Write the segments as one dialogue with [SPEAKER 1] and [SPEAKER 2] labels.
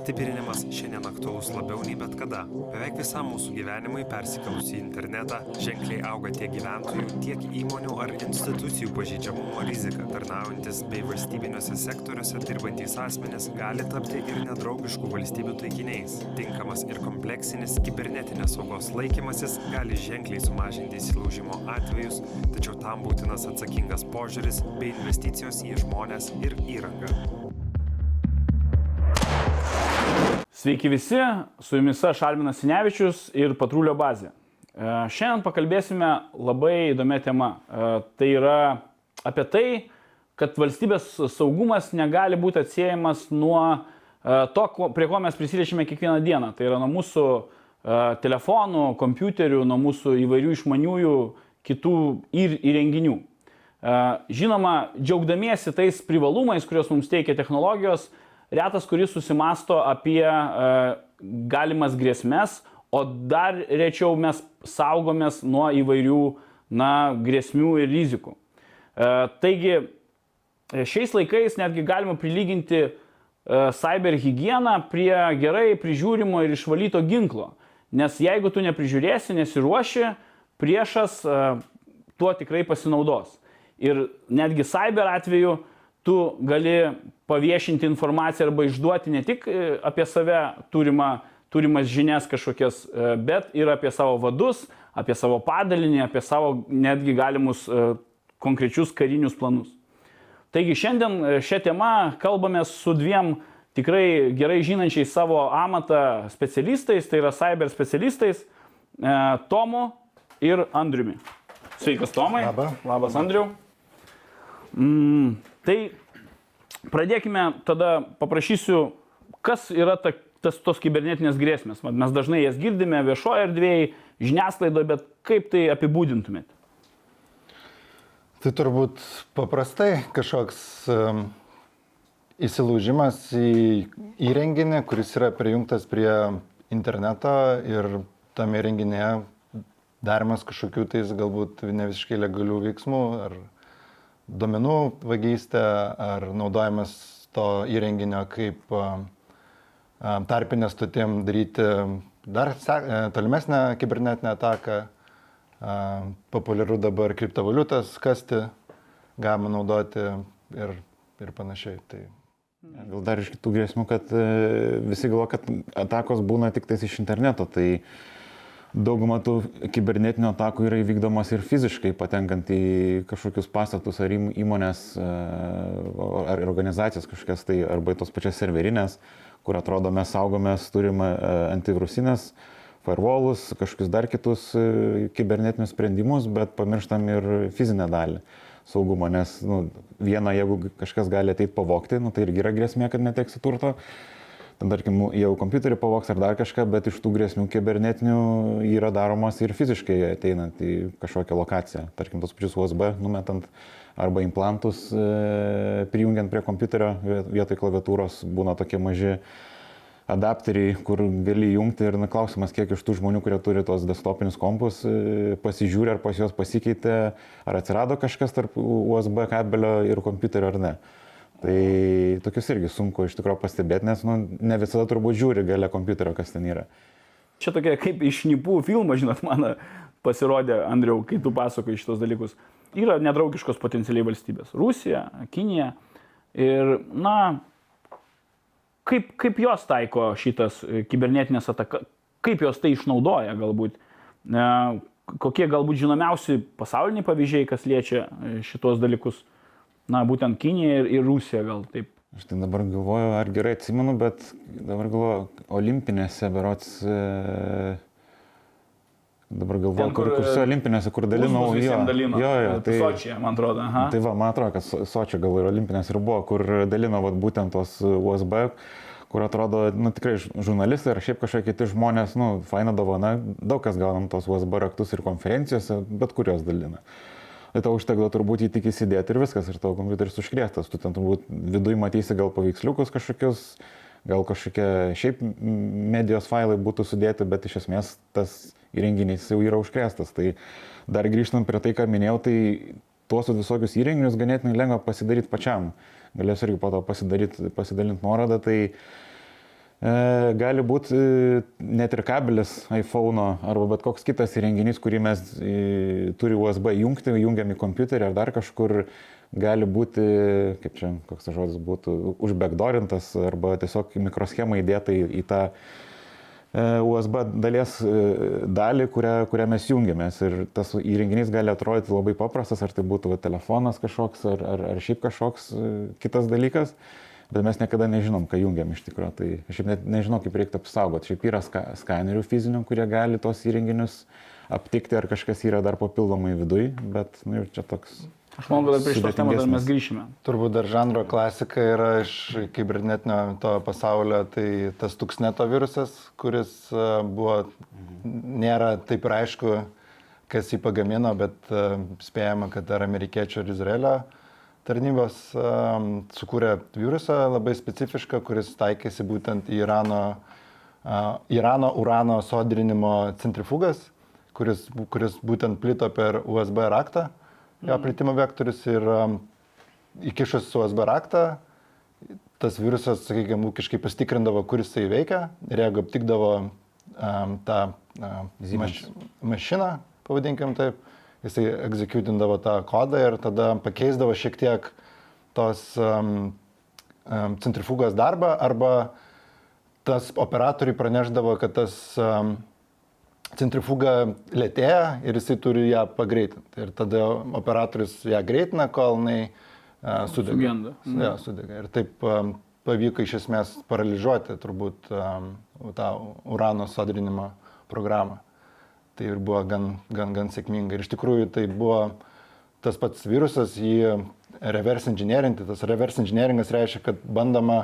[SPEAKER 1] stiprinimas šiandien aktualus labiau nei bet kada. Beveik visam mūsų gyvenimui persikėlus į internetą ženkliai auga tiek gyventojų tiek įmonių ar institucijų pažeidžiamumo rizika. Tarnaujantys bei valstybiniuose sektoriuose dirbantys asmenys gali tapti ir nedraugiškų valstybių taikiniais. Tinkamas ir kompleksinis kibernetinės saugos laikymasis gali ženkliai sumažinti įsilaužimo atvejus tačiau tam būtinas atsakingas požiūris bei investicijos į žmones ir įrangą
[SPEAKER 2] Sveiki visi, su jumis aš Alminas Sinevičius ir Patrulio bazė. E, šiandien pakalbėsime labai įdomią temą. E, tai yra apie tai, kad valstybės saugumas negali būti atsiejamas nuo e, to, prie ko mes prisiliečiame kiekvieną dieną. Tai yra nuo mūsų telefonų, kompiuterių, nuo mūsų įvairių išmaniųjų kitų ir įrenginių. Žinoma, džiaugdamiesi tais privalumais, kuriuos mums teikia technologijos, retas, kuris susimasto apie uh, galimas grėsmės, o dar rečiau mes saugomės nuo įvairių na, grėsmių ir rizikų. Uh, taigi, šiais laikais netgi galima prilyginti cyber higieną prie gerai prižiūrimo ir išvalyto ginklo. Nes jeigu tu neprižiūrėsi, nesiruoši, priešas tuo tikrai pasinaudos. Ir netgi cyber atveju tu gali paviešinti informaciją arba išduoti ne tik e, apie save turimą, turimas žinias kažkokias, e, bet ir apie savo vadus, apie savo padalinį, apie savo netgi galimus e, konkrečius karinius planus. Taigi šiandien šią temą kalbame su dviem tikrai gerai žinančiais savo amatą specialistais, tai yra cyber specialistais, Tomu ir Andriumi. Sveikas Tomai.
[SPEAKER 3] Labą.
[SPEAKER 2] Labas Andriu. Mm, tai Pradėkime tada, paprašysiu, kas yra ta, tas, tos kibernetinės grėsmės. Mes dažnai jas girdime viešoje erdvėje, žiniasklaidoje, bet kaip tai apibūdintumėte?
[SPEAKER 3] Tai turbūt paprastai kažkoks um, įsilaužimas į įrenginį, kuris yra prijungtas prie interneto ir tame įrenginėje darimas kažkokių tais galbūt ne visiškai legalių veiksmų ar duomenų vagystė ar naudojimas to įrenginio kaip tarpinė stotim daryti dar e, tolimesnę kibernetinę ataką. Populiaru dabar kriptovaliutas kasti, galima naudoti ir, ir panašiai. Tai
[SPEAKER 4] Gal dar iš kitų grėsmių, kad e, visi galvo, kad atakos būna tik tais iš interneto. Tai dauguma tų kibernetinių atakų yra įvykdomas ir fiziškai, patenkant į kažkokius pastatus ar įmonės e, ar organizacijas kažkokias, tai arba tos pačias serverinės, kur atrodo mes saugomės, turime antivirusinės firewallus, kažkokius dar kitus e, kibernetinius sprendimus, bet pamirštam ir fizinę dalį saugumo, nes nu, viena, jeigu kažkas gali ateiti pavokti, nu, tai irgi yra grėsmė, kad neteksi turto. ten tarkim, jau kompiuterį pavoks ar dar kažką, bet iš tų grėsmių kibernetinių yra daromas ir fiziškai ateinant į kažkokią lokaciją. Tarkim, tos pačius USB numetant arba implantus e, prijungiant prie kompiuterio vietoj klaviatūros būna tokie maži adapteriai, kur gali jungti ir klausimas, kiek iš tų žmonių, kurie turi tos desktopinius kompus, e, pasižiūri, ar pas juos pasikeitė, ar atsirado kažkas tarp USB kabelio ir kompiuterio ar ne. Tai tokius irgi sunku iš tikrųjų pastebėti, nes nu, ne visada turbūt žiūri gale kompiuterio, kas ten yra.
[SPEAKER 2] Čia tokia kaip iš šnipų filmo, žinot, man pasirodė, Andriau, kai tu pasakoji šitos dalykus. Yra nedraugiškos potencialiai valstybės - Rusija, Kinija. Ir, na, kaip, kaip jos taiko šitas kibernetinės atakas, kaip jos tai išnaudoja galbūt. Kokie galbūt žinomiausi pasauliniai pavyzdžiai, kas liečia šitos dalykus na, būtent Kinija ir, ir Rusija gal taip.
[SPEAKER 4] Aš tai dabar galvoju, ar gerai atsimenu, bet dabar galvoju, olimpinėse berots. E... Dabar galvoju, Ten, kur, kur, kur su olimpinėse, kur dalinau
[SPEAKER 2] jo. Dalino,
[SPEAKER 4] jo, jo,
[SPEAKER 2] tai Sočija, man atrodo. Aha.
[SPEAKER 4] Tai va, man atrodo, kad Sočia gal ir olimpinės ir buvo, kur dalino vat, būtent tos USB, kur atrodo, nu tikrai žurnalistai ar šiaip kažkokie kiti žmonės, nu, faina dovana, daug kas gaunam tos USB raktus ir konferencijose, bet kurios dalina. Uh, tau užtekdavo turbūt jį tik įsidėti ir viskas, ir tavo kompiuteris užkrėstas. Tu ten turbūt viduje matysi gal paveiksliukus kažkokius, gal kažkokie šiaip medijos failai būtų sudėti, bet iš esmės tas įrenginys jau yra užkrėstas. Tai dar grįžtant prie tai, ką minėjau, tai tuos visokius įrenginius ganėtinai lengva pasidaryti pačiam. Galėsiu irgi po to pasidalinti nuorodą. Tai E, gali būti e, net ir kabelis iPhone arba bet koks kitas įrenginys, kurį mes e, turi USB jungti, jungiam į kompiuterį ar dar kažkur, gali būti, kaip čia, koks žodis būtų, užbekdorintas arba tiesiog mikroschema įdėta į, į tą e, USB dalies e, dalį, kurią, kurią mes jungiamės. Ir tas įrenginys gali atrodyti labai paprastas, ar tai būtų va, telefonas kažkoks, ar, ar, ar šiaip kažkoks e, kitas dalykas, bet mes niekada nežinom, ką jungiam iš tikrųjų. Tai aš net nežinau, kaip reiktų apsaugoti. Šiaip yra ska, skanerių fizinių, kurie gali tos įrenginius aptikti, ar kažkas yra dar papildomai viduje, bet nu, jau čia toks
[SPEAKER 2] Aš manau, kad prie šitos temos dar mes grįšime.
[SPEAKER 3] Turbūt dar žanro klasika yra iš kibernetinio to pasaulio, tai tas tuksneto virusas, kuris e, buvo, nėra taip ir aišku, kas jį pagamino, bet e, spėjama, kad ar amerikiečių ar Izraelio tarnybos um, sukūrė virusą labai specifišką, kuris taikėsi būtent į Irano, uh, Irano urano sodrinimo centrifugas, kuris, kuris būtent plito per USB raktą, jo plitimo vektorius ir um, įkišus USB raktą, tas virusas, sakykime, ūkiškai pastikrindavo, kur jisai veikia ir jeigu aptikdavo um, tą um, maš, mašiną, pavadinkim taip, jisai egzekutindavo tą kodą ir tada pakeisdavo šiek tiek tos um, um, centrifugos darbą arba tas operatoriui praneždavo, kad tas um, centrifuga lėtėja ir jisai turi ją pagreitinti. Ir tada operatorius ją greitina, kol jinai uh, sudega.
[SPEAKER 2] Sugenda. Mhm.
[SPEAKER 3] Ja, sudega. Ir taip um, pavyko iš esmės paralyžiuoti turbūt um, tą urano sodrinimo programą. Tai ir buvo gan, gan, gan sėkminga. Ir iš tikrųjų tai buvo tas pats virusas, jį reverse engineerinti. Tas reverse engineeringas reiškia, kad bandoma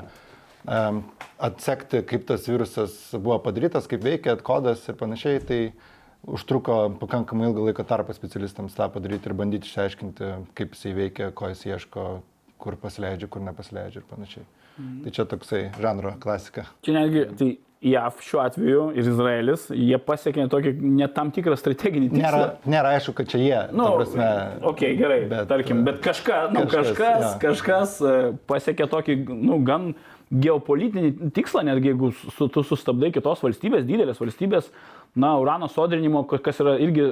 [SPEAKER 3] um, atsekti, kaip tas virusas buvo padarytas, kaip veikia kodas ir panašiai. Tai užtruko pakankamai ilgą laiką tarpą specialistams tą padaryti ir bandyti išsiaiškinti, kaip jisai veikia, ko jis ieško, kur pasileidžia, kur nepasileidžia ir panašiai. Mhm. Tai čia toksai žanro klasika.
[SPEAKER 2] Čia netgi, tai JAV šiuo atveju ir Izraelis, jie pasiekė tokį net tam tikrą strateginį tikslą.
[SPEAKER 3] Nėra, nėra aišku, kad čia jie.
[SPEAKER 2] Nu,
[SPEAKER 3] ta prasme,
[SPEAKER 2] ok, gerai, bet, tarkim, bet kažka, nu,
[SPEAKER 3] kažkas,
[SPEAKER 2] kažkas,
[SPEAKER 3] jo.
[SPEAKER 2] kažkas, kažkas pasiekė tokį, nu, gan geopolitinį tikslą, netgi jeigu su, tu sustabdai kitos valstybės, didelės valstybės, na, urano sodrinimo, ka- kas yra irgi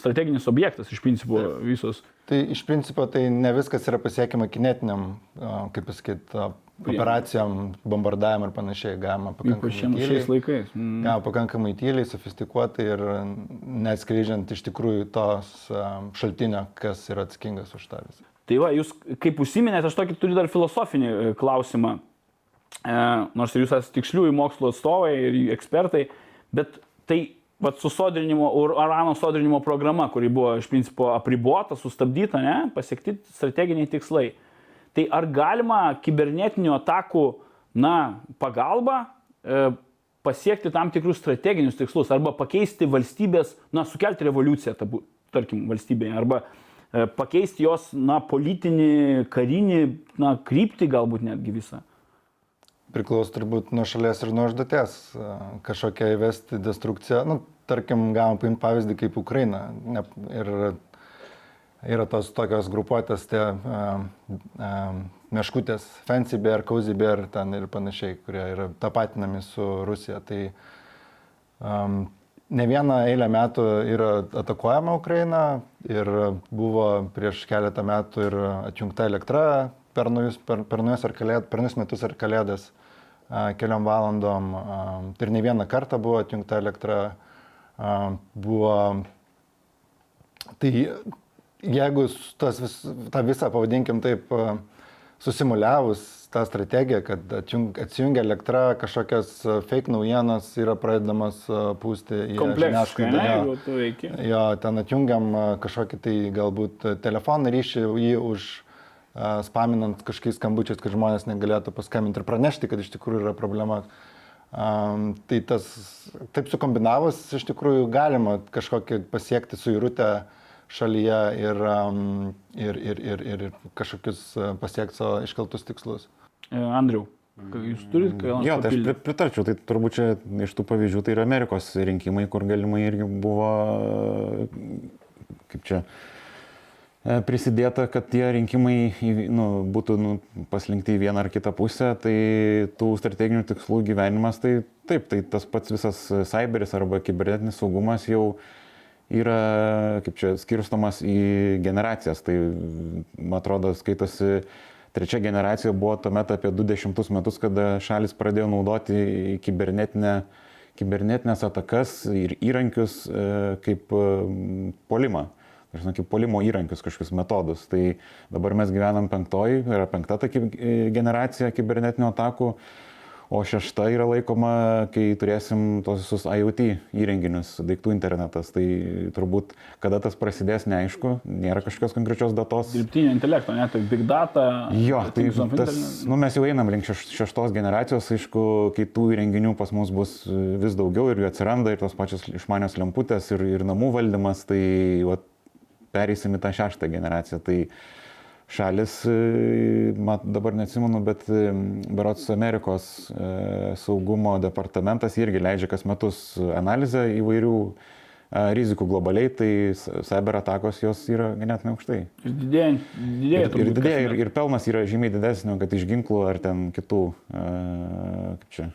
[SPEAKER 2] strateginis objektas iš principo visos.
[SPEAKER 3] Tai iš principo tai ne viskas yra pasiekiama kinetiniam, kaip pasakyti, operacijom, bombardavimui ir panašiai. Galima pakankamai
[SPEAKER 2] šiam- šiais
[SPEAKER 3] tyliai,
[SPEAKER 2] laikais. Mm.
[SPEAKER 3] galima pakankamai tyliai, sofistikuotai ir neatskleidžiant iš tikrųjų tos šaltinio, kas yra atsakingas už tą visą.
[SPEAKER 2] Tai va, jūs kaip užsiminėte, aš tokį turiu dar filosofinį e, klausimą. E, nors ir jūs esate tiksliųjų mokslo atstovai ir ekspertai, bet tai vat, su sodrinimo, ur- urano sodrinimo programa, kuri buvo iš principo apribota, sustabdyta, ne, pasiekti strateginiai tikslai. Tai ar galima kibernetinių atakų, na, pagalba e, pasiekti tam tikrus strateginius tikslus arba pakeisti valstybės, na, sukelti revoliuciją, tabu, tarkim, valstybėje, arba e, pakeisti jos, na, politinį, karinį, na, kryptį galbūt netgi visą.
[SPEAKER 3] Priklauso turbūt nuo šalies ir nuo užduoties. A, Kažkokią įvesti destrukciją, nu, tarkim, galima paimti pavyzdį kaip Ukraina. Ne, ir yra tos tokios grupuotės, tie uh, uh, meškutės, Fancy Bear, Cozy Bear ten ir panašiai, kurie yra tapatinami su Rusija. Tai um, ne vieną eilę metų yra atakuojama Ukraina ir buvo prieš keletą metų ir atjungta elektra per naujus, per, per naujus, ar kalėd, per naujus metus ar kalėdas keliom valandom. Ir ne vieną kartą buvo atjungta elektra. Buvo Tai jeigu tas vis, tą visą, pavadinkim taip, susimuliavus tą strategiją, kad atsijungia elektra, kažkokias fake naujienas yra pradedamas pūsti į žiniasklaidą. Jo. Jo, ten atjungiam kažkokį tai galbūt telefoną ryšį, jį už spaminant kažkokiais skambučiais, kad žmonės negalėtų paskambinti ir pranešti, kad iš tikrųjų yra problema. Um, tai tas taip sukombinavus iš tikrųjų galima kažkokį pasiekti suirutę šalyje ir, um, ir, ir, ir, ir, kažkokius pasiekti savo iškeltus tikslus.
[SPEAKER 2] E, Andriu, jūs turite, ką
[SPEAKER 4] Jo, tai aš pri- pritarčiau, tai turbūt čia iš tų pavyzdžių tai yra Amerikos rinkimai, kur galimai irgi buvo, kaip čia, e, prisidėta, kad tie rinkimai nu, būtų nu, paslinkti į vieną ar kitą pusę, tai tų strateginių tikslų gyvenimas, tai taip, tai tas pats visas cyberis arba kibernetinis saugumas jau yra, kaip čia, skirstomas į generacijas. Tai, man atrodo, skaitosi trečia generacija buvo tuomet apie 20 metus, kada šalis pradėjo naudoti kibernetinę, kibernetinės atakas ir įrankius e, kaip e, polimą. Žinau, kaip polimo įrankius, kažkokius metodus. Tai dabar mes gyvenam penktoji, yra penkta ta e, generacija kibernetinių atakų. O šešta yra laikoma, kai turėsim tos visus IoT įrenginius, daiktų internetas. Tai turbūt kada tas prasidės, neaišku, nėra kažkokios konkrečios datos.
[SPEAKER 2] Dirbtinio intelekto, net tai big data.
[SPEAKER 4] Jo, tai
[SPEAKER 2] of
[SPEAKER 4] tas, nu, mes jau einam link šeš, šeštos generacijos, aišku, kai tų įrenginių pas mus bus vis daugiau ir jų atsiranda ir tos pačios išmanios lemputės ir, ir namų valdymas, tai vat, pereisim į tą šeštą generaciją. Tai šalis, e, mat, dabar neatsimenu, bet e, berots Amerikos e, saugumo departamentas irgi leidžia kas metus analizę įvairių rizikų globaliai, tai cyber atakos jos yra ganėtinai aukštai.
[SPEAKER 2] Ir didėja, didėja
[SPEAKER 4] Ir, ir didėja, ir, ir pelnas yra žymiai didesnio, kad iš ginklų ar ten kitų kaip čia,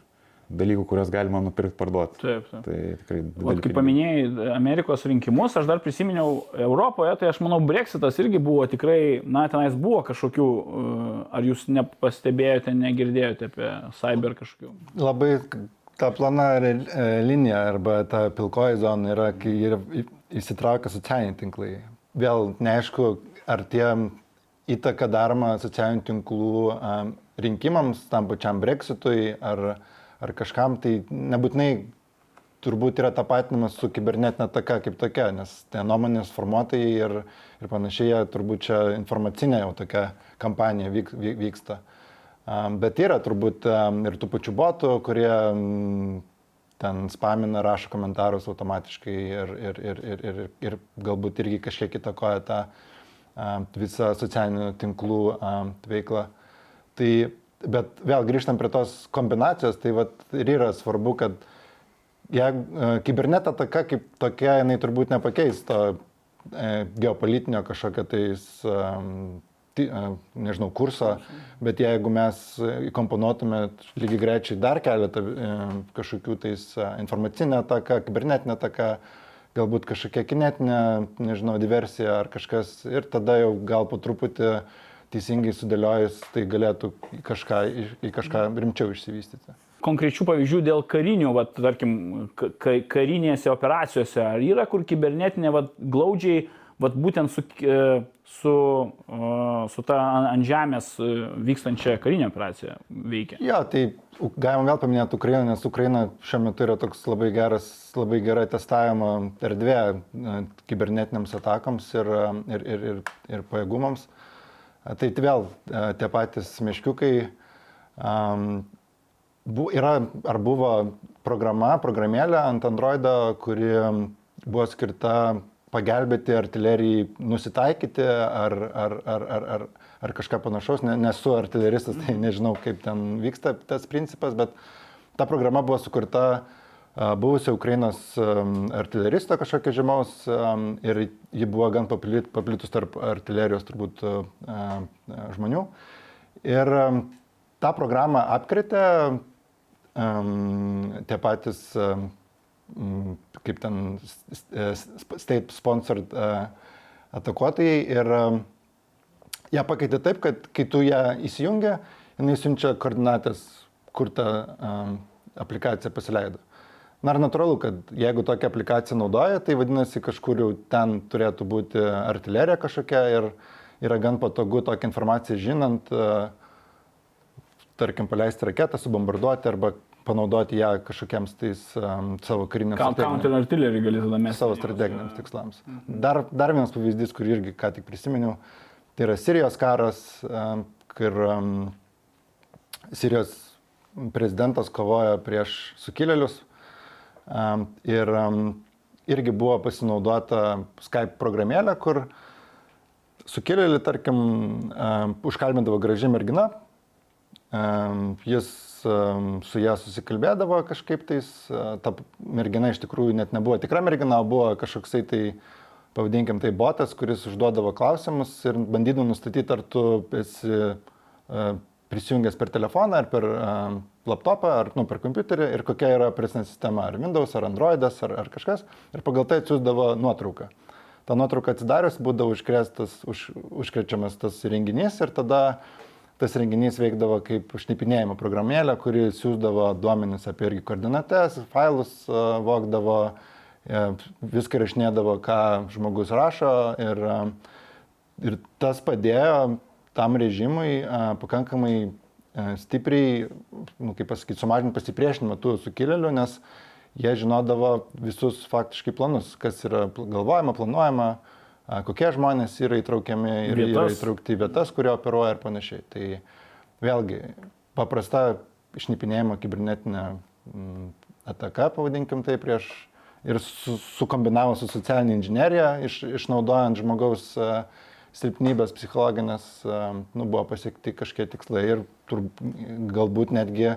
[SPEAKER 4] dalykų, kuriuos galima nupirkti, parduoti.
[SPEAKER 2] Taip, taip.
[SPEAKER 4] Tai tikrai.
[SPEAKER 2] O kaip paminėjai Amerikos rinkimus, aš dar prisiminiau Europoje, tai aš manau, Brexitas irgi buvo tikrai, na, tenais buvo kažkokių, uh, ar jūs nepastebėjote, negirdėjote apie cyber kažkokių.
[SPEAKER 3] Labai ta plana e, linija arba ta pilkoji zona yra, kai yra įsitraukia socialiniai tinklai. Vėl neaišku, ar tie įtaka daroma socialinių tinklų am, rinkimams, tam pačiam Brexitui ar, ar kažkam, tai nebūtinai turbūt yra tapatinimas su kibernetinė ataka kaip tokia, nes tie nuomonės formuotojai ir, ir panašiai, turbūt čia informacinė jau tokia kampanija vyk, vyk, vyksta. Bet yra turbūt ir tų pačių botų, kurie ten spamina, rašo komentarus automatiškai ir, ir, ir, ir, ir, ir galbūt irgi kažkiek įtakoja tą visą socialinių tinklų veiklą. Tai, bet vėl grįžtant prie tos kombinacijos, tai vat ir yra svarbu, kad jeigu e, kiberneto ataka kaip tokia, jinai turbūt nepakeis to e, geopolitinio kažkokio tais, e, nežinau, kurso, bet jeigu mes įkomponuotume lygiai grečiai dar keletą e, kažkokių tais informacinę ataką, kibernetinę ataką, galbūt kažkokia kinetinė, nežinau, diversija ar kažkas ir tada jau gal po truputį teisingai sudėliojus, tai galėtų į kažką, į, kažką rimčiau išsivystyti.
[SPEAKER 2] Konkrečių pavyzdžių dėl karinių, vat, tarkim, ka- ka- karinėse operacijose, ar yra kur kibernetinė, vat, glaudžiai, vat, būtent su, e, su, e, su ta an- ant žemės e, vykstančia karinė operacija veikia?
[SPEAKER 3] Jo, tai U- galima vėl paminėti Ukrainą, nes Ukraina šiuo metu yra toks labai geras, labai gera testavimo erdvė kibernetiniams atakoms ir, ir, ir, ir, ir pajėgumams. Tai vėl tie patys meškiukai. Um, bu, yra ar buvo programa, programėlė ant Androido, kuri buvo skirta pagelbėti artilerijai nusitaikyti ar, ar, ar, ar, ar, ar kažką panašaus. Ne, nesu artileristas, tai nežinau, kaip ten vyksta tas principas, bet ta programa buvo sukurta a, buvusio Ukrainos kažkokio žymaus am, ir ji buvo gan paplit, paplitus tarp artilerijos turbūt a, a, žmonių. Ir tą programą apkritė tie patys, kaip ten, s- state sponsored atakuotojai ir ją pakeitė taip, kad kai tu ją įsijungia, jinai siunčia koordinatės, kur ta aplikacija pasileido. Na ir natūralu, kad jeigu tokią aplikaciją naudoja, tai vadinasi kažkur jau ten turėtų būti artilerija kažkokia ir yra gan patogu tokią informaciją žinant, uh, tarkim, paleisti raketą, subombarduoti arba panaudoti ją kažkokiems tais um, savo kariniams
[SPEAKER 2] Counter artillery gali tada mes.
[SPEAKER 3] savo strateginiams tikslams. Dar, dar vienas pavyzdys, kurį irgi ką tik prisiminiau, tai yra Sirijos karas, um, kur um, Sirijos prezidentas kovoja prieš sukilėlius ir irgi buvo pasinaudota Skype programėlė, kur sukilėlį, tarkim, užkalbindavo graži mergina, jis su ją susikalbėdavo kažkaip tais, ta mergina iš tikrųjų net nebuvo tikra mergina, buvo kažkoksai tai pavadinkim tai botas, kuris užduodavo klausimus ir bandydavo nustatyti, ar tu esi prisijungęs per telefoną, ar per uh, laptopą, ar nu, per kompiuterį ir kokia yra operacinė sistema, ar Windows, ar Androidas, ar, ar kažkas. Ir pagal tai atsiųsdavo nuotrauką. Ta nuotrauka atsidarius būdavo užkrėstas, už, užkrečiamas tas renginys ir tada tas renginys veikdavo kaip šnipinėjimo programėlė, kuri siūsdavo duomenis apie irgi koordinates, failus uh, vokdavo, uh, viską rašinėdavo, ką žmogus rašo ir, uh, ir tas padėjo tam režimui pakankamai stipriai, nu, kaip pasakyti, sumažinti pasipriešinimą tų sukilėlių, nes jie žinodavo visus faktiškai planus, kas yra galvojama, planuojama, kokie žmonės yra įtraukiami ir vietas. yra įtraukti vietas, kurio operuoja ir panašiai. Tai vėlgi, paprasta išnipinėjimo kibernetinė ataka, pavadinkim tai, prieš ir su, sukombinavus su socialinė inžinierija, iš, išnaudojant žmogaus uh, silpnybės psichologinės, uh, nu, buvo pasiekti kažkiek tikslai ir tur, galbūt netgi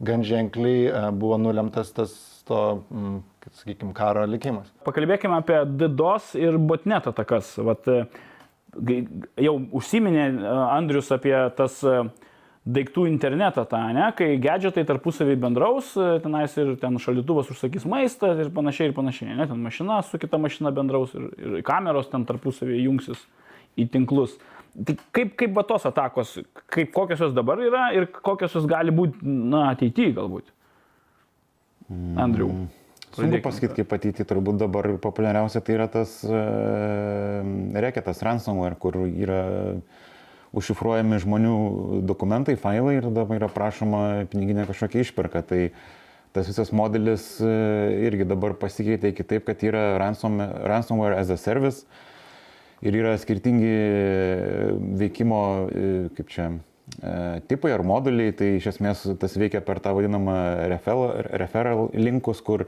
[SPEAKER 3] gan ženkliai uh, buvo nulemtas tas to mm, sakykime, karo likimas.
[SPEAKER 2] Pakalbėkime apie DDoS ir botnet atakas. Vat, e, jau užsiminė e, Andrius apie tas e, daiktų internetą tą, ne, kai gadgetai tarpusavį bendraus, tenais ir ten šalituvas užsakys maistą ir panašiai ir panašiai, ne, ten mašina su kita mašina bendraus ir, ir kameros ten tarpusavį jungsis į tinklus. Tai kaip, kaip va tos atakos, kaip, kokios jos dabar yra ir kokios jos gali būti, na, ateityje galbūt? Andriu. Mm.
[SPEAKER 4] Sunku pasakyti, kaip ateityje turbūt dabar populiariausia tai yra tas e, reketas ransomware, kur yra užšifruojami žmonių dokumentai, failai ir dabar yra prašoma piniginė kažkokia išperka. Tai tas visas modelis irgi dabar pasikeitė kitaip, kad yra ransom, ransomware as a service ir yra skirtingi veikimo, e, kaip čia, e, tipai ar moduliai, tai iš esmės tas veikia per tą vadinamą referral, referral linkus, kur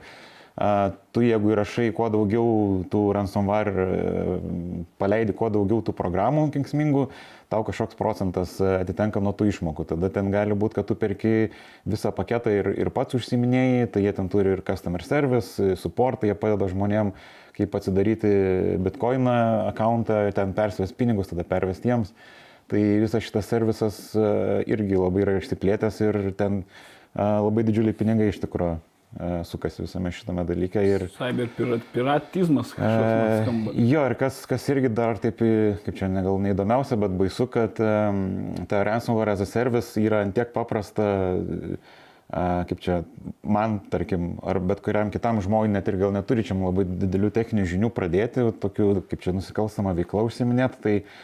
[SPEAKER 4] tu jeigu įrašai kuo daugiau tų ransomware, e, paleidi kuo daugiau tų programų kenksmingų, tau kažkoks procentas e, atitenka nuo tų išmokų. Tada ten gali būti, kad tu perki visą paketą ir, ir pats užsiminėjai, tai jie ten turi ir customer service, support, jie padeda žmonėm, kaip atsidaryti bitcoiną akantą, ten persivės pinigus, tada pervesti jiems. Tai visas šitas servisas e, irgi labai yra išsiplėtęs ir ten labai didžiuliai pinigai iš tikrųjų E, sukasi visame šitame dalyke. Ir,
[SPEAKER 2] Cyber pirat, piratizmas kažkoks skamba.
[SPEAKER 4] Jo, ir kas, kas irgi dar taip, kaip čia gal neįdomiausia, bet baisu, kad ta ransomware as a service yra antiek paprasta, uh, kaip čia man, tarkim, ar bet kuriam kitam žmogui, net ir gal neturinčiam labai didelių techninių žinių pradėti, tokių, kaip čia nusikalstamą veiklą užsiminėti, tai uh,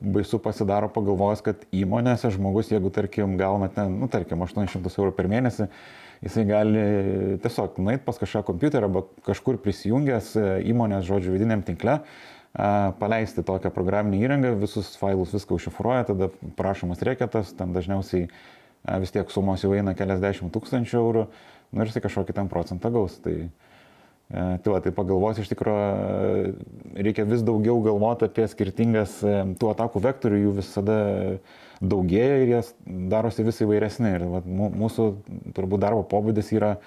[SPEAKER 4] baisu pasidaro pagalvojęs, kad įmonėse žmogus, jeigu, tarkim, gauna ten, nu, tarkim, 800 eurų per mėnesį, jisai gali tiesiog nueiti pas kažką kompiuterį arba kažkur prisijungęs e, įmonės, žodžiu, vidiniam tinkle, paleisti tokią programinę įrangą, visus failus viską užšifruoja, tada prašomas reketas, ten dažniausiai vis tiek sumos jau eina keliasdešimt tūkstančių eurų, nu ir jisai kažkokį ten procentą gaus. Tai, e, Tai, va, tai pagalvos iš tikrųjų reikia vis daugiau galvoti apie skirtingas e, tų atakų vektorių, jų visada daugėja ir jas darosi vis įvairesnė. Ir vat, mūsų turbūt darbo pobūdis yra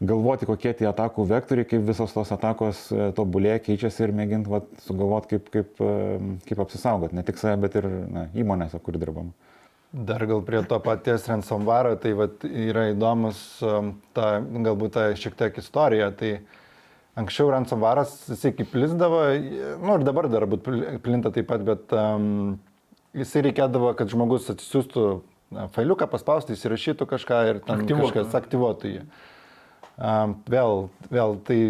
[SPEAKER 4] galvoti, kokie tie atakų vektoriai, kaip visos tos atakos e, tobulėja, keičiasi ir mėginti sugalvoti, kaip, kaip, e, kaip apsisaugoti, ne tik save, bet ir na, įmonėse, kur dirbam.
[SPEAKER 3] Dar gal prie to paties ransomware, tai vat, yra įdomus um, ta, galbūt ta šiek tiek istorija. Tai anksčiau ransomware'as jisai kaip plizdavo, nu ir dabar dar būt plinta taip pat, bet um, jisai reikėdavo, kad žmogus atsisiųstų failiuką, paspausti, įsirašytų kažką ir ten Aktyvuotų. kažkas aktyvuotų jį. Um, vėl, vėl tai,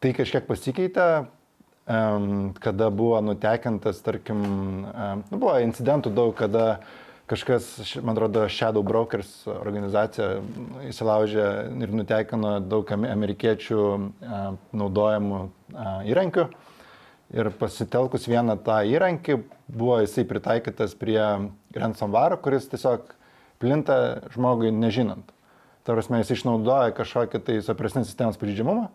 [SPEAKER 3] tai kažkiek pasikeitė, kada buvo nutekintas, tarkim, nu, buvo incidentų daug, kada kažkas, man atrodo, Shadow Brokers organizacija įsilaužė ir nutekino daug amerikiečių naudojamų įrankių. Ir pasitelkus vieną tą įrankį, buvo jisai pritaikytas prie ransomware, kuris tiesiog plinta žmogui nežinant. Tarsi jis išnaudoja kažkokį tai operacinės sistemos pažydžiamumą,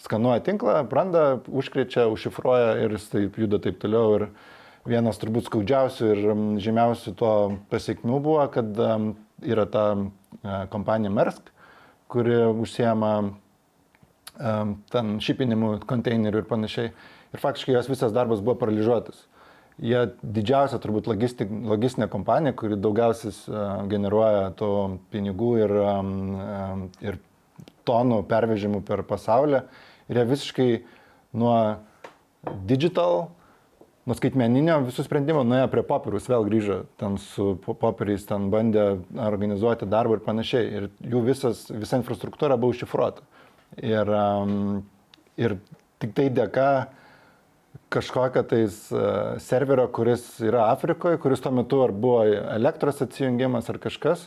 [SPEAKER 3] skanuoja tinklą, branda, užkrečia, užšifruoja ir jis taip juda taip toliau. Ir vienas turbūt skaudžiausių ir žymiausių to pasiekmių buvo, kad yra ta kompanija Mersk, kuri užsiema em, ten šipinimų konteinerių ir panašiai. Ir faktiškai jos visas darbas buvo paralyžiuotas. Jie didžiausia turbūt logisti, logistinė kompanija, kuri daugiausias uh, generuoja to pinigų ir, um, ir tonų pervežimų per pasaulį. Ir jie visiškai nuo digital, nuo skaitmeninio visų sprendimų nuėjo prie popierus, vėl grįžo ten su po- popieriais, ten bandė organizuoti darbą ir panašiai. Ir jų visas, visa infrastruktūra buvo užšifruota. Ir, ir tik tai dėka kažkokio tais uh, serverio, kuris yra Afrikoje, kuris tuo metu ar buvo elektros atsijungimas ar kažkas,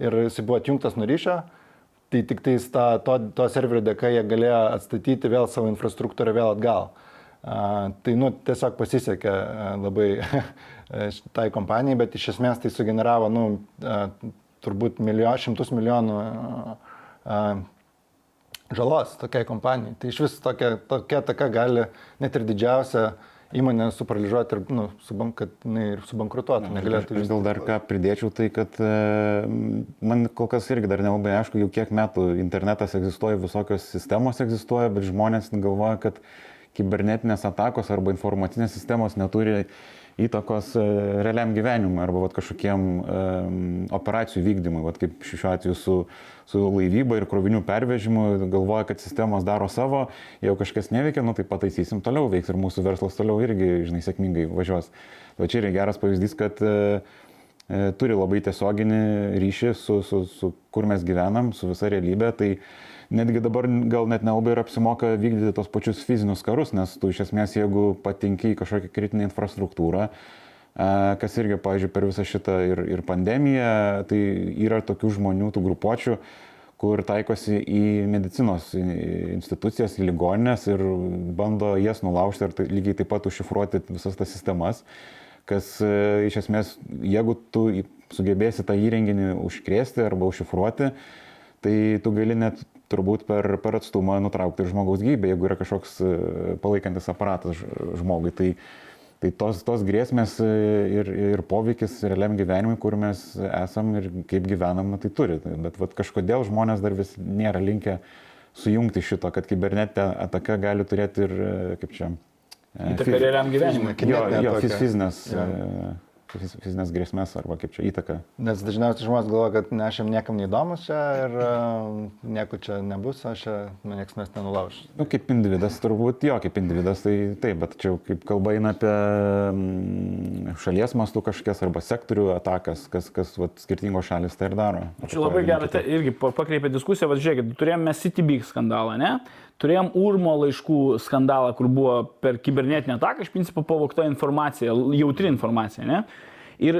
[SPEAKER 3] ir jis buvo atjungtas nuo ryšio, tai tik tais ta, to, to serverio dėka jie galėjo atstatyti vėl savo infrastruktūrą vėl atgal. Uh, tai nu, tiesiog pasisekė labai tai kompanijai, bet iš esmės tai sugeneravo nu, uh, turbūt milijo, šimtus milijonų uh, žalos tokiai kompanijai. Tai iš vis tokia, tokia taka gali net ir didžiausia įmonė suparaližuoti ir, nu, subank, kad jinai ir subankrutuotų, negalėtų
[SPEAKER 4] aš gal dar ką pridėčiau, tai kad e, man kol kas irgi dar nelabai aišku, jau kiek metų internetas egzistuoja, visokios sistemos egzistuoja, bet žmonės galvoja, kad kibernetinės atakos arba informacinės sistemos neturi įtakos e, realiam gyvenimui arba vat, kažkokiem um, operacijų vykdymui, vat, kaip šiuo atveju su, su laivyba ir krovinių pervežimu, galvoja, kad sistemos daro savo, jeigu kažkas neveikia, nu tai pataisysim, toliau veiks ir mūsų verslas toliau irgi, žinai, sėkmingai važiuos. Va čia yra geras pavyzdys, kad e, e, turi labai tiesioginį ryšį su, su, su kur mes gyvenam, su visa realybė. Tai netgi dabar gal net nelabai ir apsimoka vykdyti tos pačius fizinius karus, nes tu iš esmės, jeigu patinki į kažkokią kritinę infrastruktūrą, kas irgi, pavyzdžiui, per visą šitą ir, ir pandemiją, tai yra tokių žmonių, tų grupuočių, kur taikosi į medicinos institucijas, į ligoninės ir bando jas nulaužti ir tai, lygiai taip pat užšifruoti visas tas sistemas kas e, iš esmės, jeigu tu sugebėsi tą įrenginį užkrėsti arba užšifruoti, tai tu gali net turbūt per, per atstumą nutraukti ir žmogaus gyvybę, jeigu yra kažkoks e, palaikantis aparatas žmogui. Tai, tai tos, tos grėsmės e, ir, ir poveikis realiam gyvenimui, kur mes esam ir kaip gyvenam, na, tai turi. Bet vat, kažkodėl žmonės dar vis nėra linkę sujungti šito, kad kibernetinė ataka gali turėti ir, e, kaip čia, e,
[SPEAKER 2] Įtaka
[SPEAKER 4] fiz-
[SPEAKER 2] realiam gyvenimui.
[SPEAKER 4] Jo, jo fizinės,
[SPEAKER 3] Jo.
[SPEAKER 4] E, fiz- fizinės grėsmės arba kaip čia įtaka.
[SPEAKER 3] Nes dažniausiai žmonės galvoja, kad ne, aš jam niekam neįdomus čia ir uh, nieko čia nebus, aš čia man niekas mes nenulauž.
[SPEAKER 4] Nu, kaip individas, turbūt jo, kaip individas, tai taip, bet čia kaip kalba eina apie mm, šalies mastų kažkokias arba sektorių atakas, kas, kas vat, skirtingos šalis tai ir daro.
[SPEAKER 2] Čia labai gerai, irgi pa- pakreipė diskusiją, va žiūrėkit, turėjome Citybig skandalą, ne? Turėjom Urmo laiškų skandalą, kur buvo per kibernetinę ataką, iš principo pavokta informacija, jautri informacija, ne? Ir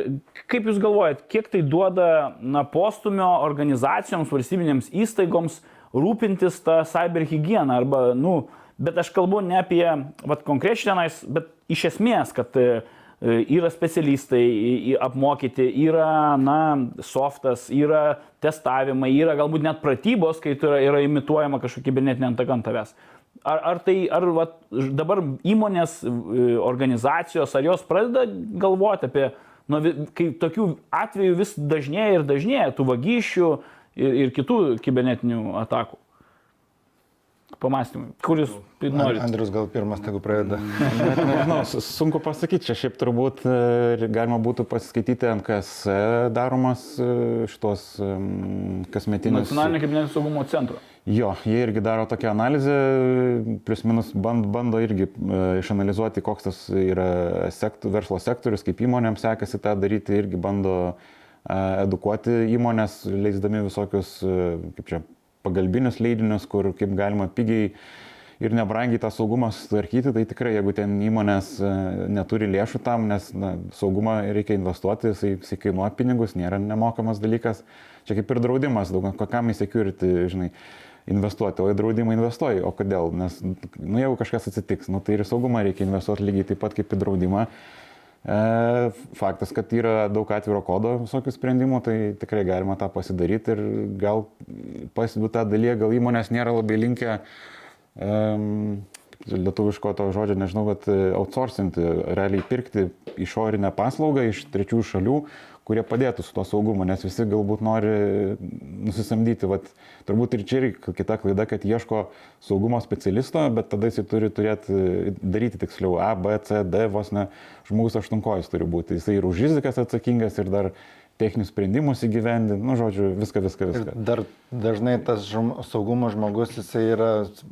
[SPEAKER 2] kaip Jūs galvojat, kiek tai duoda na, postumio organizacijoms, valstybinėms įstaigoms rūpintis tą cyberhygieną arba, nu, bet aš kalbu ne apie vat, konkrečiai tenais, bet iš esmės, kad E, yra specialistai apmokyti, yra, na, softas, yra testavimai, yra galbūt net pratybos, kai yra, yra imituojama kažkokia kibernetinė antaka ant tavęs. Ar, ar tai, ar vat, ž- dabar įmonės, e, organizacijos, ar jos pradeda galvoti apie, nu, kai tokių atvejų vis dažnėja ir dažnėja, tų vagysčių ir, ir kitų kibernetinių atakų? Pamastymai, kuris norit.
[SPEAKER 3] Andrius gal pirmas, tegu pradeda.
[SPEAKER 4] Nežinau, su- sunku pasakyti, čia šiaip turbūt e, galima būtų pasiskaityti NKS daromas e, šitos em, kasmetinius.
[SPEAKER 2] Nacionalinio kibernetinio saugumo centro.
[SPEAKER 4] Jo, jie irgi daro tokią analizę, plus minus band, bando irgi e, išanalizuoti, koks tas yra sektu, verslo sektorius, kaip įmonėms sekasi tą daryti, irgi bando e, edukuoti įmonės, leisdami visokius, e, kaip čia, pagalbinius leidinius, kur kaip galima pigiai ir nebrangiai tą saugumą sutvarkyti, tai tikrai jeigu ten įmonės e, neturi lėšų tam, nes na, saugumą reikia investuoti, jisai, jisai kainuoja pinigus, nėra nemokamas dalykas. Čia kaip ir draudimas, daug kokiam į security, žinai, investuoti, o į draudimą investuoji. O kodėl? Nes, nu, jeigu kažkas atsitiks, nu, tai ir saugumą reikia investuoti lygiai taip pat kaip į draudimą. E, faktas, kad yra daug atviro kodo visokių sprendimų, tai tikrai galima tą pasidaryti ir gal pasidu tą dalyje, gal įmonės nėra labai linkę um, lietuviško to žodžio nežinau, bet outsourcinti, realiai pirkti išorinę paslaugą iš trečiųjų šalių, kurie padėtų su to saugumu, nes visi galbūt nori nusisamdyti, vat, turbūt ir čia yra kita klaida, kad ieško saugumo specialisto, bet tada jis turi turėti, daryti tiksliau A, B, C, D, vos ne žmogus aštunkojus turi būti, jisai ir už rizikas atsakingas ir dar techninius sprendimus įgyvendinti, nu, žodžiu, viską, viską,
[SPEAKER 3] Ir
[SPEAKER 4] viską.
[SPEAKER 3] dar dažnai tas žm, saugumo žmogus, jisai yra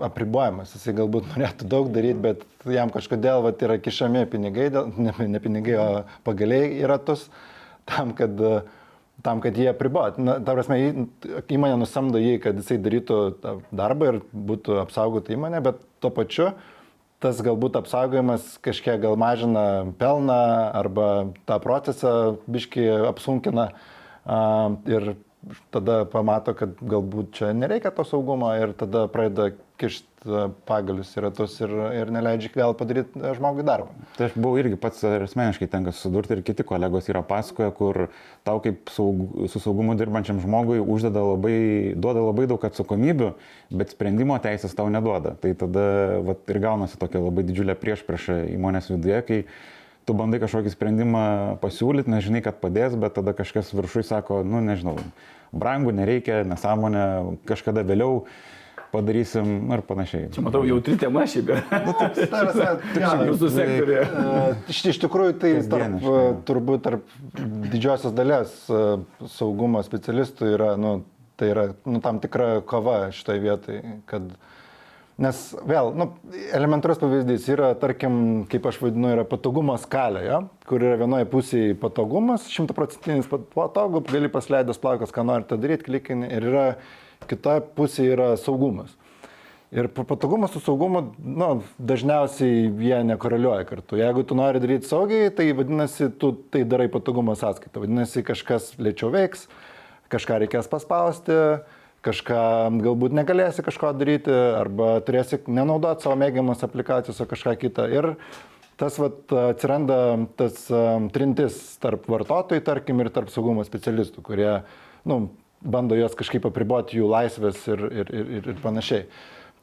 [SPEAKER 3] apribojamas, jisai galbūt norėtų daug daryti, bet jam kažkodėl vat, yra kišami pinigai, ne, ne pinigai, o pagaliai į ratus, tam, kad, e, tam, kad jie apribot. Na, ta prasme, įmonė nusamdo jį, kad jisai darytų tą darbą ir būtų apsaugota įmonė, bet tuo pačiu tas galbūt apsaugojimas kažkiek gal mažina pelną arba tą procesą biški apsunkina a, ir tada pamato, kad galbūt čia nereikia to saugumo ir tada pradeda kišti pagalius į ratus ir, ir neleidžia gal padaryti e, žmogui darbą.
[SPEAKER 4] Tai aš buvau irgi pats ir asmeniškai tenka susidurti ir kiti kolegos yra pasakoja, kur tau kaip saug, su saugumu dirbančiam žmogui uždeda labai, duoda labai daug atsakomybių, bet sprendimo teisės tau neduoda. Tai tada vat, ir gaunasi tokia labai didžiulė priešprieša įmonės viduje, kai tu bandai kažkokį sprendimą pasiūlyti, nežinai, kad padės, bet tada kažkas viršui sako, nu nežinau, brangų nereikia, nesąmonė, kažkada vėliau padarysim nu, ir panašiai.
[SPEAKER 2] Čia matau, jautri tema šiaip yra.
[SPEAKER 3] Ta prasme, jo,
[SPEAKER 2] Jūsų sektorė.
[SPEAKER 3] E, Iš, iš tikrųjų, tai tarp, e, turbūt tarp didžiosios dalies e, saugumo specialistų yra, nu, tai yra nu, tam tikra kova šitoje vietoje, kad Nes vėl, nu, elementarus pavyzdys yra, tarkim, kaip aš vadinu, yra patogumo skalė, ja? kur yra vienoje pusėje patogumas, šimtaprocentinis patogu, gali pasleidęs plaukas, ką norite daryti, klikini, ir yra kita pusė yra saugumas. Ir pa- patogumas su saugumu, nu, dažniausiai jie nekoreliuoja kartu. Jeigu tu nori daryti saugiai, tai vadinasi, tu tai darai patogumo sąskaitą. Vadinasi, kažkas lėčiau veiks, kažką reikės paspausti, kažką galbūt negalėsi kažko daryti, arba turėsi nenaudoti savo mėgiamas aplikacijas, o kažką kitą. Ir tas vat, atsiranda tas um, trintis tarp vartotojų, tarkim, ir tarp saugumo specialistų, kurie nu, bando juos kažkaip apriboti jų laisvės ir, ir, ir, ir, panašiai.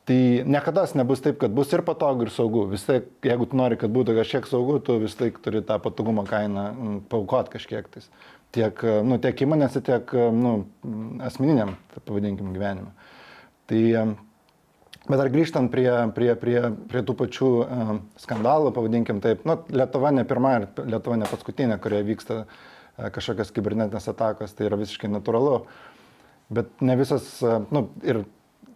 [SPEAKER 3] Tai niekada nebus taip, kad bus ir patogu, ir saugu. Vis tiek, jeigu tu nori, kad būtų kažkiek saugu, tu vis tiek turi tą patogumo kainą mm, paukot kažkiek tais. Tiek, nu, tiek įmonėse, tiek nu, asmeniniam, pavadinkim, gyvenime. Tai, em, bet ar grįžtant prie, prie, prie, prie tų pačių skandalų, pavadinkim taip, nu, Lietuva ne pirma ir Lietuva ne paskutinė, kurioje vyksta e, kažkokios kibernetinės atakos, tai yra visiškai natūralu. Bet ne visas, e, nu, ir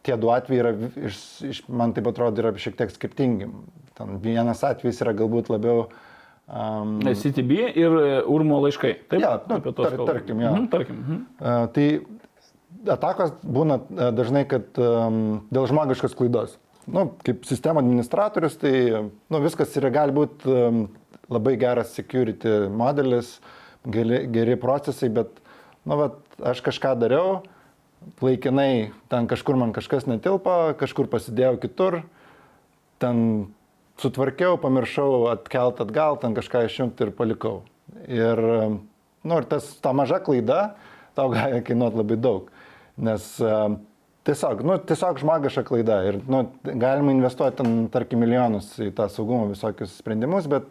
[SPEAKER 3] tie du atvejai yra, iš, iš, man taip atrodo, yra šiek tiek skirtingi. Ten vienas atvejis yra galbūt labiau... Um,
[SPEAKER 2] CTB ir e, Urmo laiškai. Taip,
[SPEAKER 3] Jo, nu,
[SPEAKER 2] apie tuos
[SPEAKER 3] tar- tarkim, jo.
[SPEAKER 2] Mhm, tarkim. mhm.
[SPEAKER 3] Uh, tai atakos būna uh, dažnai, kad um, dėl žmogiškos klaidos. Nu, kaip sistemo administratorius, tai nu, viskas yra gali būti um, labai geras security modelis, geri, geri procesai, bet nu, vat, aš kažką dariau, laikinai ten kažkur man kažkas netilpo, kažkur pasidėjau kitur, ten sutvarkiau, pamiršau atkelt atgal, ten kažką išjungti ir palikau. Ir, nu, ir tas, ta maža klaida tau gali kainuoti labai daug. Nes tiesiog, nu, tiesiog žmogiška klaida. Ir nu, galima investuoti, ten, tarkim, milijonus į tą saugumo visokius sprendimus, bet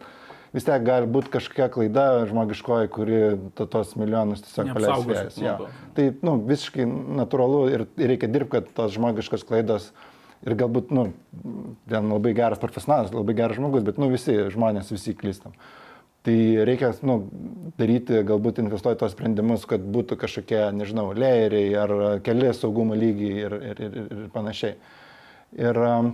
[SPEAKER 3] vis tiek gali būti kažkokia klaida žmogiškoji, kuri to, tos milijonus tiesiog paleis
[SPEAKER 2] to.
[SPEAKER 3] Tai nu, visiškai natūralu ir ir reikia dirbti, kad tos žmogiškos klaidos ir galbūt, nu, ten labai geras profesionalas, labai geras žmogus, bet, nu, visi žmonės, visi klystam. Tai reikia, nu, daryti, galbūt investuoti tos sprendimus, kad būtų kažkokie, nežinau, layeriai ar keli saugumo lygiai ir, ir, ir, ir panašiai. Ir um,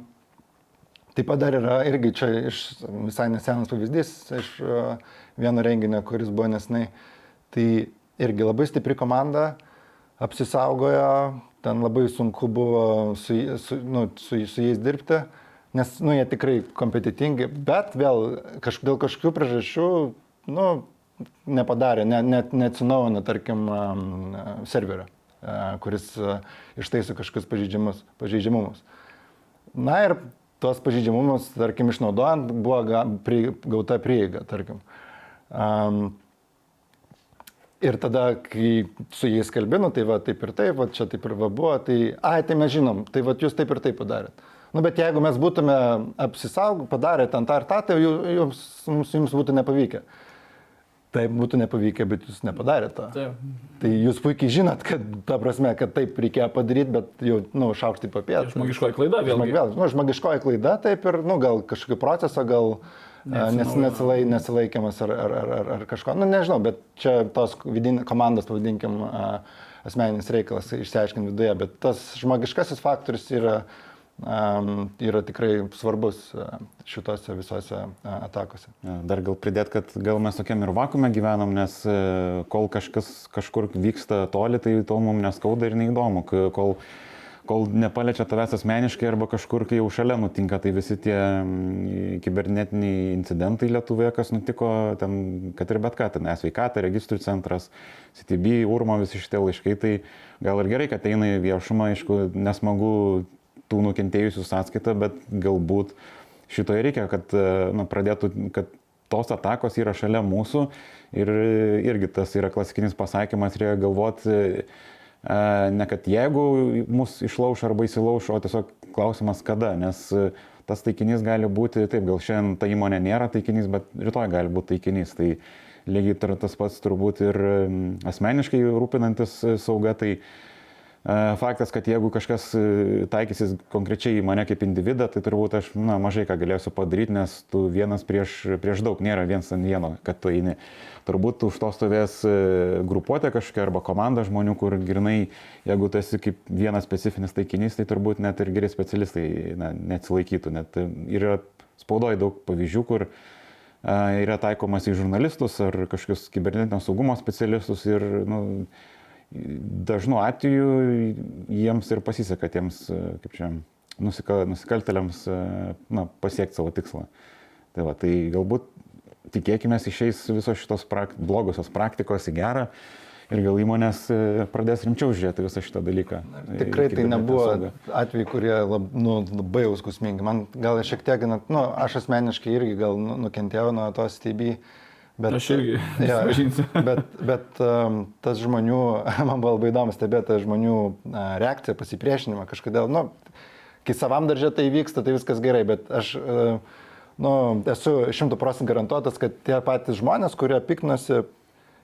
[SPEAKER 3] taip pat dar yra irgi čia iš visai nesenas pavyzdys iš uh, vieno renginio, kuris buvo nesnai. Tai irgi labai stipri komanda apsisaugojo, ten labai sunku buvo su, su, nu, su, su jais dirbti, nes nu, jie tikrai kompetitingi, bet vėl kaž, dėl kažkokių priežasčių nu, nepadarė, ne, net neatsinaujino, tarkim, serverio, kuris ištaiso kažkokius pažeidžiamumus. Na ir tuos pažeidžiamumus, tarkim, išnaudojant, buvo ga, pri, gauta prieiga, tarkim. Um, ir tada, kai su jais kalbinu, tai va taip ir taip, va čia taip ir va buvo, tai, ai, tai mes žinom, tai va jūs taip ir taip padarėt. Nu, bet jeigu mes būtume apsisaugę, padarę ten tą ir tą, tai ju- jums, jums, jums būtų nepavykę. Taip būtų nepavykę, bet jūs nepadarėte to.
[SPEAKER 2] Taip.
[SPEAKER 3] Tai jūs puikiai žinot, kad ta prasme, kad taip reikėjo padaryti, bet jau, na, nu, šaukštai papėt.
[SPEAKER 2] Žmogiškoji klaida vėlgi.
[SPEAKER 3] Vėl, nu, žmogiškoji klaida, taip ir, nu, gal kažkokio proceso, gal a, nes, nesilai, nesilaikiamas ar, ar, ar, ar, ar kažko, nu, nežinau, bet čia tos vidin, komandos, pavadinkim, asmeninis reikalas išsiaiškinti viduje, bet tas žmogiškasis faktorius yra, yra tikrai svarbus šitose visose atakose.
[SPEAKER 4] Dar gal pridėt, kad gal mes tokiam ir vakume gyvenam, nes e, kol kažkas kažkur vyksta toli, tai to mums neskauda ir neįdomu. Kol, kol nepaliečia tavęs asmeniškai arba kažkur, kai jau šalia nutinka, tai visi tie mm, kibernetiniai incidentai Lietuvoje, kas nutiko, ten, kad ir bet ką, ten esveikata, registrų centras, CTB, URMA, visi šitie laiškai, tai gal ir gerai, kad eina į viešumą, aišku, nesmagu tų nukentėjusių sąskaitą, bet galbūt šitoje reikia, kad e, na, pradėtų, kad tos atakos yra šalia mūsų ir irgi tas yra klasikinis pasakymas, reikia galvoti ne kad jeigu mus išlauš arba įsilauš, o tiesiog klausimas kada, nes e, tas taikinys gali būti, taip, gal šiandien ta įmonė nėra taikinys, bet rytoj gali būti taikinys. Tai lygiai tas pats turbūt ir asmeniškai rūpinantis e, sauga, tai Faktas, kad jeigu kažkas e, taikysis konkrečiai į mane kaip individą, tai turbūt aš na, mažai ką galėsiu padaryti, nes tu vienas prieš, prieš daug nėra viens ant vieno, kad tu eini. Turbūt už to stovės e, grupuotė kažkokia arba komanda žmonių, kur grinai, jeigu tu esi kaip vienas specifinis taikinys, tai turbūt net ir geri specialistai na, neatsilaikytų. Net yra spaudoje daug pavyzdžių, kur yra taikomas į žurnalistus ar kažkokius kibernetinio saugumo specialistus ir nu, dažnu atveju jiems ir pasiseka tiems, e, kaip čia, nusika, nusikaltėliams e, na, pasiekti savo tikslą. Tai, va, tai galbūt tikėkime išeis visos šitos prak, blogosios praktikos į gerą ir gal įmonės e, pradės rimčiau žiūrėti visą šitą dalyką.
[SPEAKER 3] Tikrai tai nebuvo atvejai, kurie lab, nu, labai jau skausmingi. Man gal šiek tiek, nu, aš asmeniškai irgi gal nu, nukentėjau nuo tos TB. Bet,
[SPEAKER 2] Aš irgi, prisipažinsiu.
[SPEAKER 3] bet, bet um, tas žmonių, man buvo labai įdomu stebėti žmonių uh, reakciją, pasipriešinimą kažkodėl. Nu, kai savam daržė tai vyksta, tai viskas gerai, bet aš uh, nu, esu šimtų procentų garantuotas, kad tie patys žmonės, kurie piknosi,